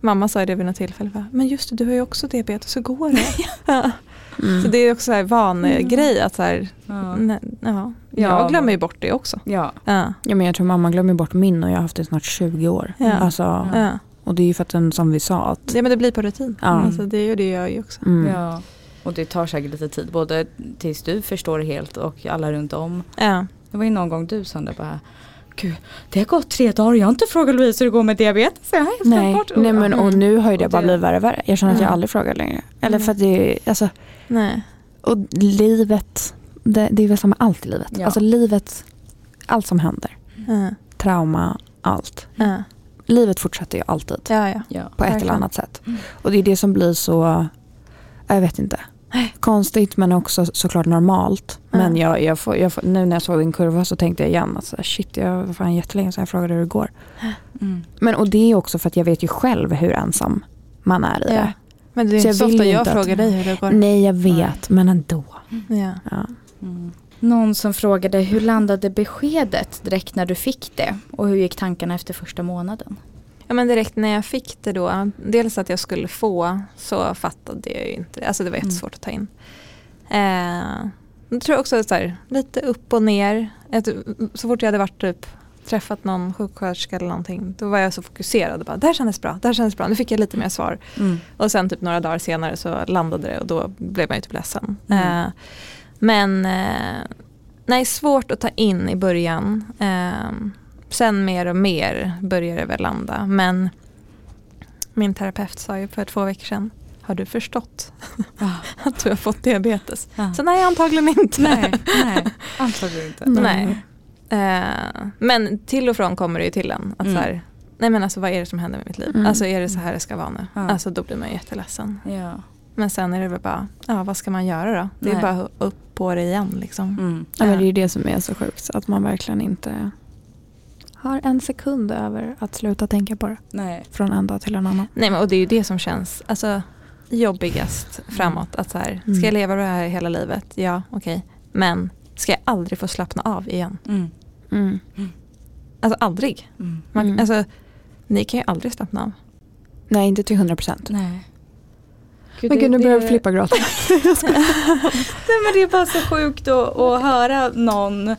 mamma sa ju det vid något tillfälle. bara, Men just det, du har ju också diabetes, hur går det? Mm. Så det är också så här vangrej att så här, Ja. nej, ja. Ja, jag glömmer ju bort det också. Ja. Ja. Ja, men jag tror mamma glömmer bort min och jag har haft det snart 20 år. Ja. Alltså, Ja. Och det är ju för att den, som vi sa att ja men det blir på rutin. Ja. Alltså, det gör det jag ju också. mm, ja. Och det tar säkert lite tid, både tills du förstår det helt och alla runt om. Ja. Det var ju någon gång du Sandra bara Gud, det har gått tre dagar jag har inte frågat Louise hur det går med diabetes. Jag nej, bort. nej men och nu har ju det Och bara blivit värre och värre. Jag känner att jag Mm. aldrig frågar längre. Eller Mm. för att det är, alltså, Nej. och livet, det, det är väl som med allt i livet. Ja. Alltså livet, allt som händer, Ja. trauma, allt. Ja. Livet fortsätter ju alltid Ja, ja. Ja. på ett eller annat sätt. Mm. Och det är det som blir så, jag vet inte. Konstigt men också såklart normalt. Ja. Men jag, jag får, jag får, nu när jag såg din kurva så tänkte jag igen att så här, shit, jag var fan jättelänge sedan jag frågade hur det går. Mm. Men och det är också för att jag vet ju själv hur ensam man är i Ja. det. Men det är Så inte jag så vill ofta jag inte att- frågar dig hur det går. Nej jag vet men ändå. Ja. Ja. Mm. Någon som frågade hur landade beskedet direkt när du fick det? Och hur gick tankarna efter första månaden? Ja men direkt när jag fick det då, dels att jag skulle få så fattade jag ju inte det. Alltså det var Mm. jättesvårt att ta in. Eh, jag tror också så här, lite upp och ner. Så fort jag hade varit typ träffat någon sjuksköterska eller någonting då var jag så fokuserad. Bara, det här kändes bra, det här kändes bra. Nu fick jag lite mer svar. Mm. Och sen typ några dagar senare så landade det och då blev man ju typ ledsen. Mm. Eh, men eh, nej, svårt att ta in i början. Eh, sen mer och mer började det väl landa. Men min terapeut sa ju för två veckor sedan har du förstått Ja. att du har fått diabetes? Ja. Så nej, antagligen inte. Nej, nej, antagligen inte. Nej. Eh, men till och från kommer det ju till en. Att Mm. så här, nej men alltså vad är det som händer med mitt liv? Mm. Alltså är det så här det ska vara nu? Ja. Alltså då blir man ju jätteledsen. Ja. Men sen är det väl bara, ja vad ska man göra då? Det är Nej. bara upp på det igen liksom. Mm. Ja, men det är ju det som är så sjukt. Att man verkligen inte har en sekund över att sluta tänka på det. Nej. Från en dag till en annan. Nej men och det är ju det som känns alltså, jobbigast framåt. Att så här, Mm. ska jag leva det här hela livet? Ja, okej. Men ska jag aldrig få slappna av igen? Mm. Mm. Alltså aldrig. Mm. Man, Mm. alltså, ni kan ju aldrig slappna av. Nej, inte till 100 procent. Nej. Men gud, nu börjar vi flippa gråta. Nej men det är bara så sjukt att, att höra någon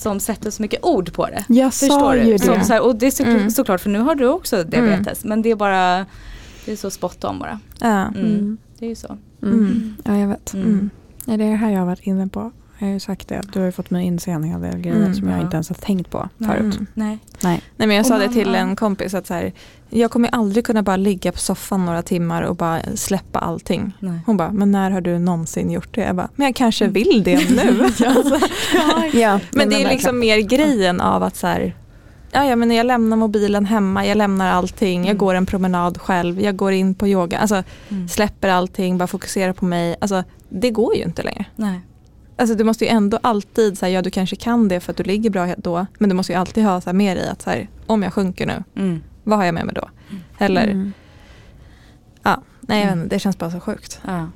som sätter så mycket ord på det. Jag Förstår sa du? ju Som det. så här, och det är så, Mm. såklart för nu har du också diabetes men det är bara Det är så spot on bara. Ja. Mm. Mm. Det är ju så. Mm. Mm. Ja, jag vet. Mm. Mm. Ja, det är det här jag har varit inne på. Jag har ju sagt det, du har ju fått mig inse en hel del grejer Mm, som jag ja. inte ens har tänkt på förut. Mm. Nej. Nej. Nej men jag Och sa det man- till ja. en kompis att så här, jag kommer aldrig kunna bara ligga på soffan några timmar och bara släppa allting. Nej. Hon bara, men när har du någonsin gjort det? Jag bara, men jag kanske Mm. vill det nu. alltså. Ja, Men det är liksom mer grejen av att så här, ja, ja men jag lämnar mobilen hemma, jag lämnar allting, jag Mm. går en promenad själv, jag går in på yoga, alltså Mm. släpper allting, bara fokuserar på mig. Alltså det går ju inte längre. Nej. Alltså du måste ju ändå alltid, så här, ja du kanske kan det för att du ligger bra då, men du måste ju alltid ha så här, mer i att så här, om jag sjunker nu, Mm. vad har jag med mig då? Eller, Mm. ja, nej Mm. det känns bara så sjukt. Ja.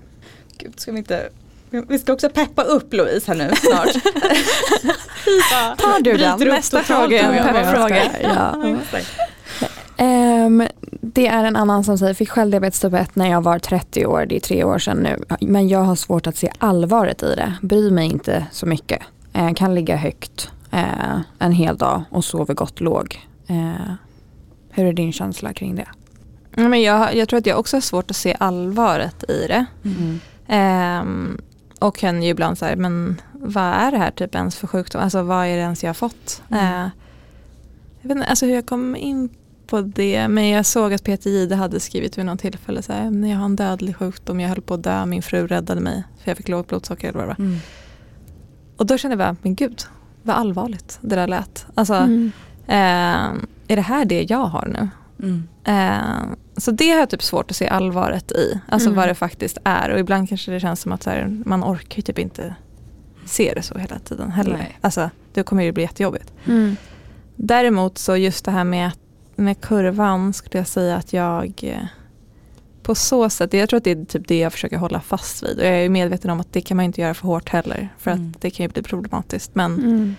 Gud, ska vi inte vi ska också peppa upp Louise här nu snart. Tar du den? Nästa fråga är en peppfråga. Ja. exakt. Ehm, det är en annan som säger, fick självdiabetes typ 1 när jag var 30 år, det är tre år sedan nu. Men jag har svårt att se allvaret i det, bryr mig inte så mycket. Eh, kan ligga högt eh, en hel dag och sover gott låg. Eh, hur är din känsla kring det? Men jag, jag tror att jag också har svårt att se allvaret i det. Mm. Ehm, och kan ju ibland säga, men vad är det här typ ens för sjukdom? Alltså vad är det ens jag har fått? Mm. Eh, jag vet inte alltså hur jag kom in på det, men jag såg att Peter Jihde hade skrivit vid något tillfälle så här, "Men jag har en dödlig sjukdom, jag höll på att dö, min fru räddade mig för jag fick lågt blodsocker eller vad det. Mm. Och då kände jag bara, men gud, vad allvarligt det där lät. Alltså, Mm. eh, är det här det jag har nu? Mm. Eh, så det har jag typ svårt att se allvaret i. Alltså Mm. vad det faktiskt är. Och ibland kanske det känns som att här, man orkar typ inte se det så hela tiden heller. Nej. Alltså det kommer ju bli jättejobbigt. Mm. Däremot så just det här med, med kurvan skulle jag säga att jag eh, på så sätt, jag tror att det är typ det jag försöker hålla fast vid. Och jag är medveten om att det kan man inte göra för hårt heller. För Mm. att det kan ju bli problematiskt. Men Mm.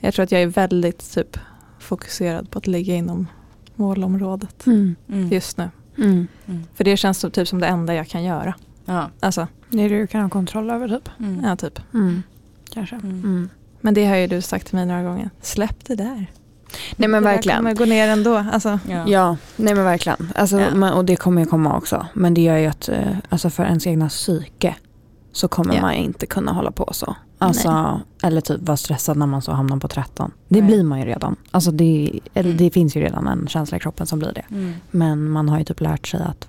jag tror att jag är väldigt typ fokuserad på att ligga inom målområdet Mm. Mm. just nu. Mm. Mm. För det känns som, typ som det enda jag kan göra. Ja. Alltså, Det är det du kan ha kontroll över typ. Mm. ja typ. Mm. Kanske. Men det har ju du sagt till mig några gånger. Släpp det där. Nej men det verkligen. kommer gå ner ändå. Alltså, Ja. Ja, nej men verkligen. Alltså, Ja. men, och det kommer ju komma också. Men det gör ju att eh, alltså för ens egna psyke så kommer Ja. man inte kunna hålla på så. Alltså, eller typ vara stressad när man så hamnar på 13. Det Nej. blir man ju redan. Alltså det, eller Mm. det finns ju redan en känsla i kroppen som blir det. Mm. Men man har ju typ lärt sig att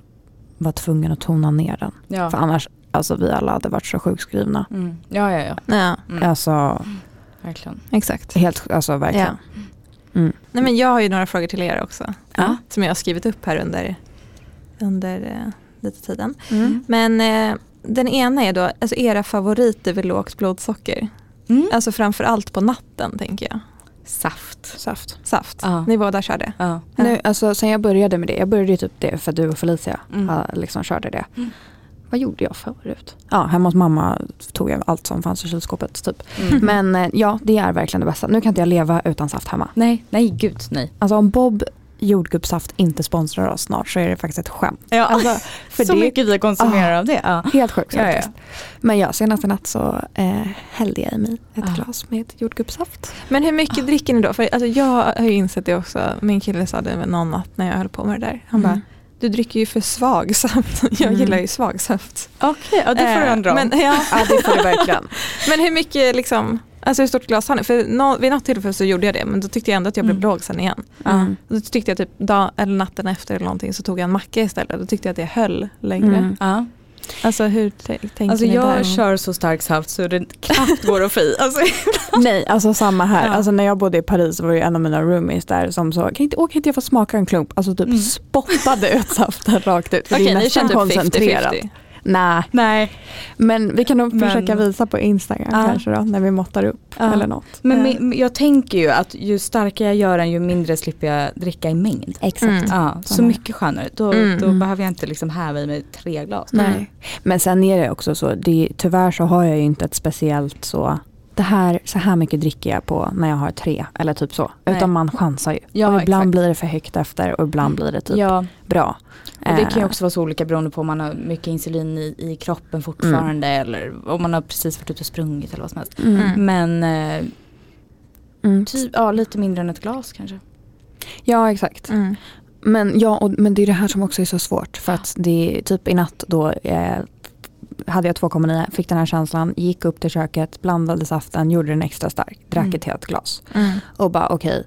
vara tvungen att tona ner den. Ja. För annars, alltså vi alla hade varit så sjukskrivna. Mm. ja, ja, ja. ja, Mm. Alltså Verkligen. exakt. helt, alltså verkligen. Mm. Nej, men jag har ju några frågor till er också. Ja. Som jag har skrivit upp här under, under eh, lite tiden. Mm. Men eh, den ena är då alltså era favoriter vid lågt blodsocker. Mm. Alltså framför allt på natten tänker jag. Saft. Saft. Saft. Ja. Ni båda körde. Ja. Nu, alltså, sen jag började med det, jag började ju typ det för att du och Felicia Mm. liksom körde det. Mm. Vad gjorde jag förut? Ja, hemma hos mamma tog jag allt som fanns i kylskåpet typ. Mm. Men eh, ja, det är verkligen det bästa. Nu kan inte jag leva utan saft hemma. Nej, nej gud nej. Alltså om Bob jordgubbssaft inte sponsrar oss snart så är det faktiskt ett skämt. Ja. Alltså, för så det mycket vi konsumerar av det. Ja. Helt sjukt Ja, ja. faktiskt. Men ja, senaste natt så eh, hällde jag i mig ett Ah. glas med jordgubbssaft. Men hur mycket dricker ni då? För alltså, jag har ju insett det också. Min kille sa det någon natt när jag höll på med det där. Han Mm. bara, du dricker ju för svag saft. Jag Mm. gillar ju svag saft. Okej, ja, det får du Eh, ändra om. men, ja, Ja, det får du verkligen. men hur mycket liksom, alltså hur stort glas har ni? För nå, vid något tillfälle så gjorde jag det men då tyckte jag ändå att jag blev Mm. låg sen igen. Mm. Då tyckte jag typ dag, eller natten efter eller någonting så tog jag en macka istället. Då tyckte jag att det höll längre. Mm. ja. Alltså hur tänker Alltså ni jag där? kör så stark saft så det knappt går att få i. Alltså, Nej, alltså samma här. Ja. Alltså när jag bodde i Paris var det en av mina roomies där som sa, kan inte, åh, kan inte jag få smaka en klump? Alltså typ Mm. spottade ut saften rakt ut. För Okej, det är nästan typ koncentrerat. 50-50. Nej, nej. men vi kan nog Men- försöka visa på Instagram Ja. kanske då, när vi måttar upp Ja. eller något. Men Ja. mi- jag tänker ju att ju starkare jag gör den ju mindre slipper jag dricka i mängd. Exakt. Mm. Ja, så mycket skönare. Då, Mm. då Mm. behöver jag inte liksom häva i mig tre glas. Nej. Men sen är det också så, det, tyvärr så har jag ju inte ett speciellt så, det här, så här mycket dricker jag på när jag har tre eller typ så. Nej. Utan man chansar ju. Ja, och ibland exakt. blir det för högt efter och ibland blir det typ Ja, bra. Och det kan ju Eh, också vara så olika beroende på om man har mycket insulin i, i kroppen fortfarande eller om man har precis varit ute och sprungit eller vad som helst. Mm. Men eh, Mm. typ, ja, lite mindre än ett glas kanske. Ja exakt. Mm. Men, ja, och, men det är det här som också är så svårt. För att det är typ i natt då eh, hade jag 2,9, fick den här känslan, gick upp till köket, blandade saften, gjorde den extra stark, drack Mm. ett helt glas. Mm. Och bara okej,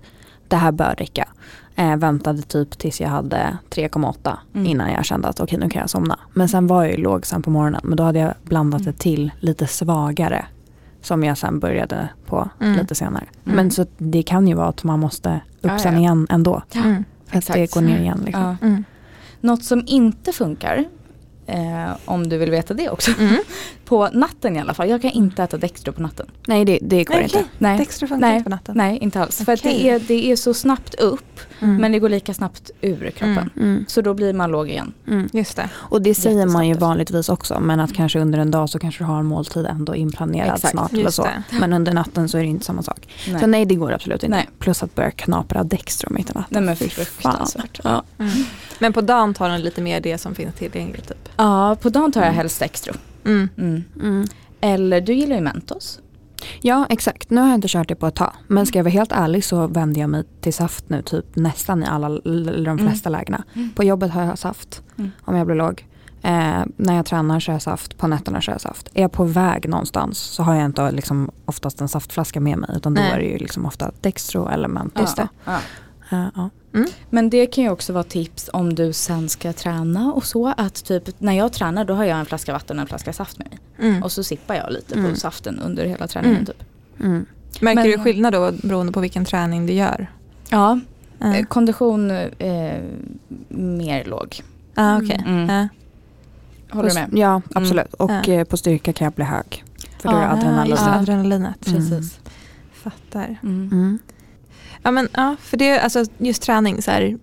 det här bör räcka. Eh, väntade typ tills jag hade 3,8 Mm. innan jag kände att okej nu kan jag somna. Men sen var jag ju låg sen på morgonen men då hade jag blandat Mm. det till lite svagare. Som jag sen började på Mm. lite senare. Mm. Men så det kan ju vara att man måste upp Ja, sen ja. igen ändå. För att det Exakt. går ner igen. Liksom. Ja. Mm. Något som inte funkar Eh, om du vill veta det också. Mm. På natten i alla fall. Jag kan inte äta Dextro på natten. Nej det, det går Nej, inte. Nej. Dextro funkar Nej. inte på natten. Nej, inte alls. För att det, är, det är så snabbt upp Mm. men det går lika snabbt ur kroppen. Mm. Mm. Så då blir man låg igen. Mm. Just det. Och det säger man ju vanligtvis också men att kanske under en dag så kanske du har en måltid ändå inplanerad Exakt, snart eller så. det. Men under natten så är det inte samma sak. Nej. Så nej det går absolut inte. Nej. Plus att börja knapra Dextro mitt i natten. Nej men fruktansvärt. Ja. Men på dagen tar den lite mer det som finns tillgängligt typ. Ja, på dagen tar jag Mm. helst Dextro. Mm. Mm. Mm. Eller du gillar ju Mentos. Ja exakt, nu har jag inte kört det på ett tag. Men ska jag vara helt ärlig så vänder jag mig till saft nu typ nästan i alla, eller de Mm. flesta lägena. Mm. På jobbet har jag saft om jag blir låg. Eh, när jag tränar kör jag saft, på nätterna kör jag saft. Är jag på väg någonstans så har jag inte liksom oftast en saftflaska med mig utan då Nej. är det ju liksom ofta Dextro eller Mentos. Det. Ja. Eh, ja. Men det kan ju också vara tips om du sen ska träna och så. Att typ när jag tränar då har jag en flaska vatten och en flaska saft med mig. Mm. Och så sippar jag lite Mm. på saften under hela träningen Mm. typ. Mm. Märker Men- du skillnad då beroende på vilken träning du gör? Ja, eh, kondition eh, mer låg. ah, okej. Mm. Ja. Håller du med? Ja absolut. Och eh, på styrka kan jag bli hög. För då är det Ja, adrenalin. just det, Ja. adrenalinet. Mm. Precis. Fattar. Ja men ja, för det är alltså just träning så här.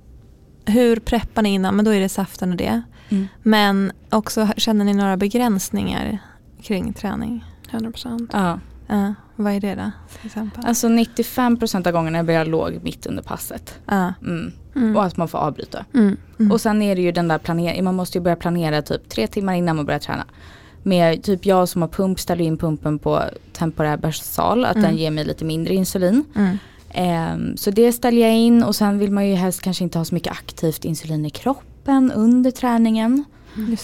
Hur preppar ni innan? Men då är det saften och det. Mm. Men också känner ni några begränsningar kring träning? 100%. Ja. Ja, vad är det då? Till exempel? Alltså 95% av gångerna blir jag låg mitt under passet. ja. Mm. Mm. Och att man får avbryta. Mm. Mm. Och sen är det ju den där planeringen, man måste ju börja planera typ tre timmar innan man börjar träna. Med typ jag som har pump ställer in pumpen på temporär basal, att Mm. den ger mig lite mindre insulin. Mm. Ehm, så det ställer jag in och sen vill man ju helst kanske inte ha så mycket aktivt insulin i kroppen under träningen.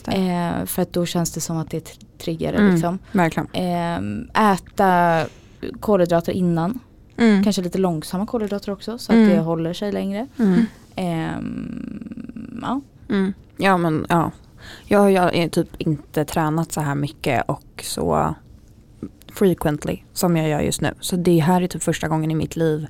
Ehm, för att då känns det som att det tr- triggar Mm. liksom. Verkligen. Ehm, äta kolhydrater innan, Mm. kanske lite långsamma kolhydrater också så Mm. att det håller sig längre. Mm. Ehm, ja. Mm. Ja men ja. Jag har typ inte tränat så här mycket och så frequently som jag gör just nu. Så det här är typ första gången i mitt liv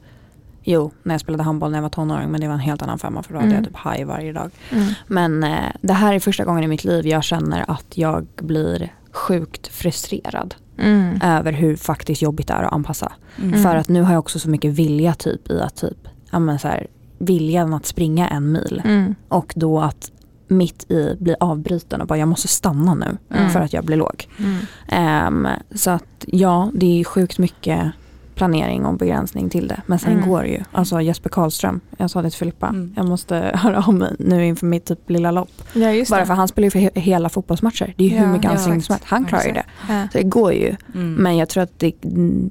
Jo, när jag spelade handboll när jag var tonåring men det var en helt annan femma för då hade Mm. jag typ high varje dag. Mm. Men eh, det här är första gången i mitt liv jag känner att jag blir sjukt frustrerad Mm. över hur faktiskt jobbigt det är att anpassa. Mm. För att nu har jag också så mycket vilja typ i att typ, ja men så här, viljan att springa en mil Mm. och då att mitt i bli avbruten och bara jag måste stanna nu Mm. för att jag blir låg. Mm. Ehm, så att ja, det är sjukt mycket planering och begränsning till det. Men sen Mm. går det ju. Alltså Jesper Karlström, jag sa det till Filippa, Mm. jag måste höra av mig nu inför mitt typ lilla lopp. Ja Bara för han spelar ju för he- hela fotbollsmatcher. Det är ju Ja, hur mycket ansträngning som helst. Han klarar ju det. Ja. Så det går ju. Mm. Men jag tror att det,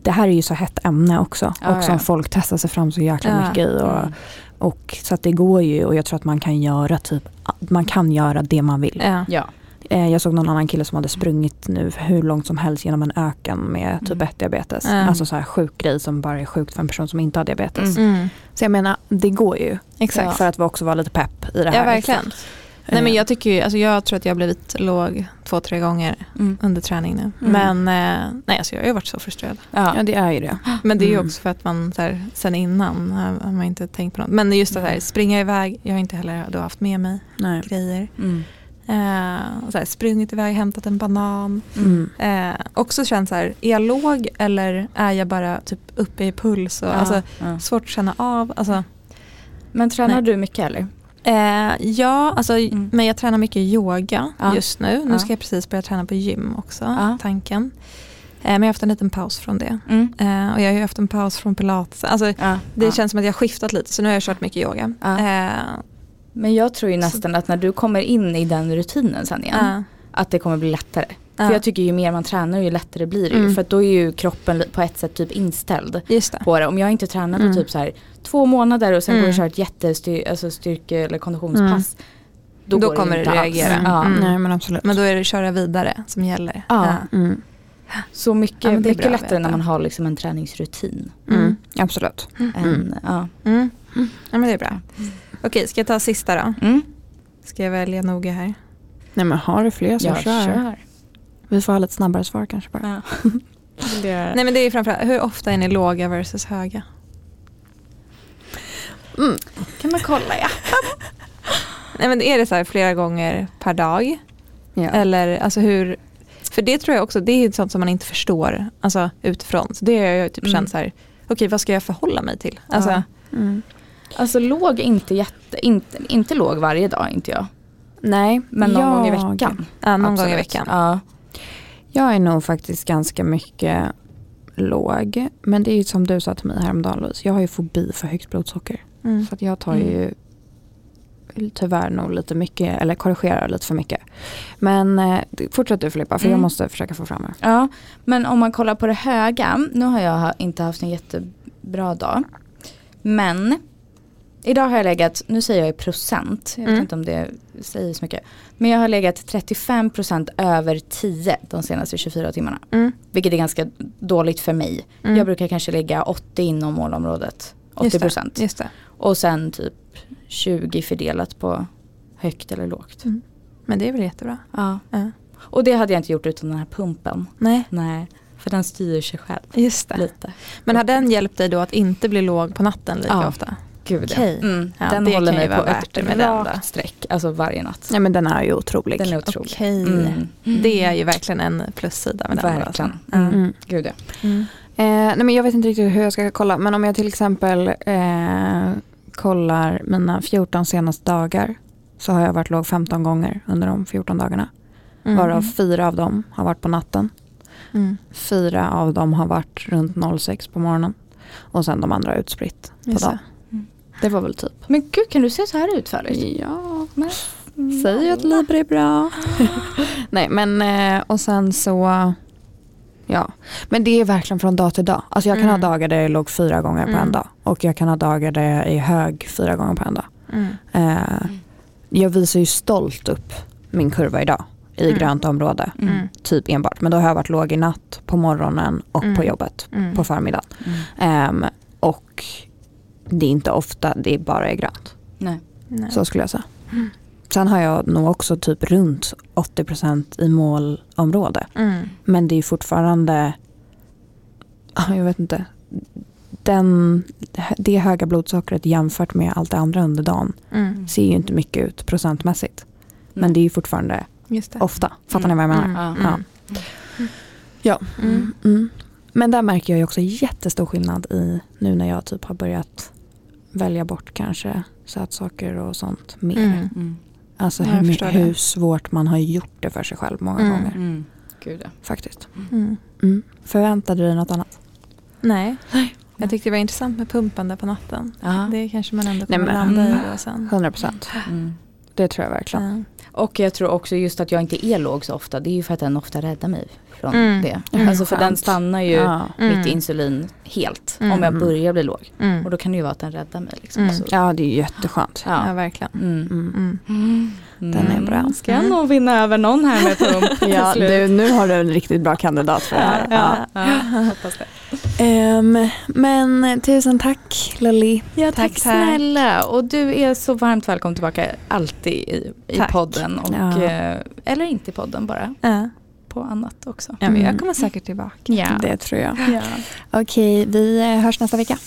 det här är ju så hett ämne också. Och som folk testar sig fram så jäkla mycket i. Och. Och, så att det går ju och jag tror att man kan göra typ, man kan göra det man vill. Ja. Ja. Eh, Jag såg någon annan kille som hade sprungit nu hur långt som helst genom en öken med typ Mm. 1 diabetes. Mm. Alltså så här sjuk grej som bara är sjukt för en person som inte har diabetes. Mm. Mm. Så jag menar, det går ju. Exakt. Ja. För att vi också vara lite pepp i det här. Ja verkligen. Nej men Eh, jag tycker ju, alltså jag tror att jag har blivit låg två, tre gånger Mm. under träning nu. Mm. Men eh, nej alltså jag har ju varit så frustrerad. Ja. Ja det är ju det. Men det är ju Mm. också för att man så här, sen innan har man inte tänkt på något. Men just det här, springa iväg, jag har inte heller då haft med mig Nej. grejer. Mm. Eh, och så här, sprungit iväg, hämtat en banan. Mm. Eh, också känt så här, är jag låg eller är jag bara typ uppe i puls? Och, Ja. alltså, Ja. svårt att känna av. Alltså, Men tränar Nej. du mycket eller? Eh, ja, alltså, Mm. men jag tränar mycket yoga Ja. just nu. Nu Ja. ska jag precis börja träna på gym också, Ja. tanken. Eh, men jag har haft en liten paus från det. Mm. Eh, och jag har ju haft en paus från pilates. Alltså, Ja. det ja. känns som att jag har skiftat lite så nu har jag kört mycket yoga. Ja. Eh, Men jag tror ju nästan att när du kommer in i den rutinen sen igen. ja, Att det kommer bli lättare. Ja. För jag tycker ju mer man tränar ju lättare blir det ju. Mm. För att då är ju kroppen på ett sätt typ inställd det. på det. Om jag inte tränat Mm. på typ så här två månader och sen Mm. går och kör ett jättestyrke alltså styrke eller konditionspass. Då, Då går kommer det reagera. Mm. Ja. Mm. Nej men absolut. Men då är det köra vidare som gäller. Ja. Mm. Så mycket, Ja, mycket lättare när man har liksom en träningsrutin. Mm. Absolut. Än, ja. Mm. Ja men det är bra. Okej, ska jag ta sista då? Mm. Ska jag välja noga här? Nej men har du fler så Jag kör. kör. Vi får ha lite snabbare svar kanske bara. Ja. det, Nej men det är framförallt, hur ofta är ni låga versus höga? Mm. kan man kolla ja. Nej men är det så här flera gånger per dag? Ja. Eller alltså hur, för det tror jag också, det är sånt som man inte förstår alltså, utifrån. Så det har jag typ Mm. känt så här, okej vad ska jag förhålla mig till? Alltså, Ja. Mm. Alltså låg inte jätte, inte, inte låg varje dag inte jag. Nej, Men någon gång i veckan. ja, någon gång i Absolut. veckan. Ja. Jag är nog faktiskt ganska mycket låg. Men det är ju som du sa till mig häromdagen Louise. Jag har ju fobi för högt blodsocker. Mm. Så att jag tar ju tyvärr nog lite mycket, eller korrigerar lite för mycket. Men eh, fortsätt du Filippa, för jag Mm. måste försöka få fram det. ja, men om man kollar på det höga. Nu har jag inte haft en jättebra dag. Men idag har jag legat, nu säger jag i procent, jag vet Mm. inte om det säger så mycket. Men jag har legat 35% över 10 de senaste 24 timmarna. Mm. Vilket är ganska dåligt för mig. Mm. Jag brukar kanske lägga 80 inom målområdet. 80%. Just det, just det. Och sen typ 20 fördelat på högt eller lågt. Mm. Men det är väl jättebra. Ja. Ja. Och det hade jag inte gjort utan den här pumpen. Nej, Nej, för den styr sig själv just det. lite. Men har den hjälpt dig då att inte bli låg på natten lika Ja. ofta? Gud Okej. mm. Ja, Den det håller kan ju mig på vara värt ett med den då. rakt streck. Alltså varje natt. Nej men den är ju otrolig. Den är otrolig. Okej. Mm. Det är ju verkligen en plussida med den. Verkligen. alltså. Mm. Mm. Gud ja. Mm. Eh, nej men jag vet inte riktigt hur jag ska kolla. Men om jag till exempel eh, kollar mina 14 senaste dagar. Så har jag varit låg 15 gånger under de 14 dagarna. Mm. Varav fyra av dem har varit på natten. Mm. Fyra av dem har varit runt 06 på morgonen. Och sen de andra utspritt på Just dagen. Det. Mm. Var väl typ. Men gud kan du se så här utförligt? Ja, Men, säg att Libra är bra. Nej men eh, och sen så. Ja, men det är verkligen från dag till dag. Alltså jag kan Mm. ha dagar där jag låg fyra gånger på Mm. en dag. Och jag kan ha dagar där jag är hög fyra gånger på en dag. Mm. Eh, jag visar ju stolt upp min kurva idag i Mm. grönt område. Mm. Typ enbart. Men då har jag varit låg i natt, på morgonen och Mm. på jobbet Mm. på förmiddagen. Mm. Ehm, och det är inte ofta det bara är grönt. Nej. Nej. Så skulle jag säga. Mm. Sen har jag nog också typ runt 80% i målområde. Mm. Men det är fortfarande, jag vet inte, den, det höga blodsockret jämfört med allt det andra under dagen Mm. ser ju inte mycket ut procentmässigt. Men det är ju fortfarande Just det. ofta. Fattar ni vad jag menar? Mm. Ja. Mm. Ja. Mm. Mm. Men där märker jag ju också jättestor skillnad i nu när jag typ har börjat välja bort kanske sötsaker och sånt mer. Mm. Mm. Alltså Ja, hur, hur svårt man har gjort det för sig själv många Mm. gånger. Mm. Gud ja. Faktiskt. Mm. Mm. Förväntade du dig något annat? Nej. Jag tyckte det var intressant med pumpen där på natten. Ja. Det kanske man ändå Nej, kommer men- landa i Mm. då sen. 100 procent. Mm. Det tror jag verkligen. Ja. Och jag tror också just att jag inte är låg så ofta. Det är ju för att den ofta räddar mig från Mm. det. Mm. Alltså för den stannar ju Ja. Mm. mitt insulin helt. Mm. Om jag börjar bli låg. Mm. Och då kan det ju vara att den räddar mig. Liksom. Mm. Så, ja, det är ju jätteskönt. Ja, ja. verkligen. Mm. Mm. Mm. Den är bra. Ska jag Mm. nog vinna över någon här med pump Ja, du, nu har du en riktigt bra kandidat för det här. Ja, ja, hoppas det. Ehm, men tusen tack Lily. Ja, Tack, tack, tack. snälla. Och du är så varmt välkommen tillbaka alltid i, i podden. Och, Ja. eh, eller inte i podden bara, Ja på annat också. Ja, men jag mm. kommer säkert tillbaka. Ja. Det tror jag. Ja. Okej, vi hörs nästa vecka.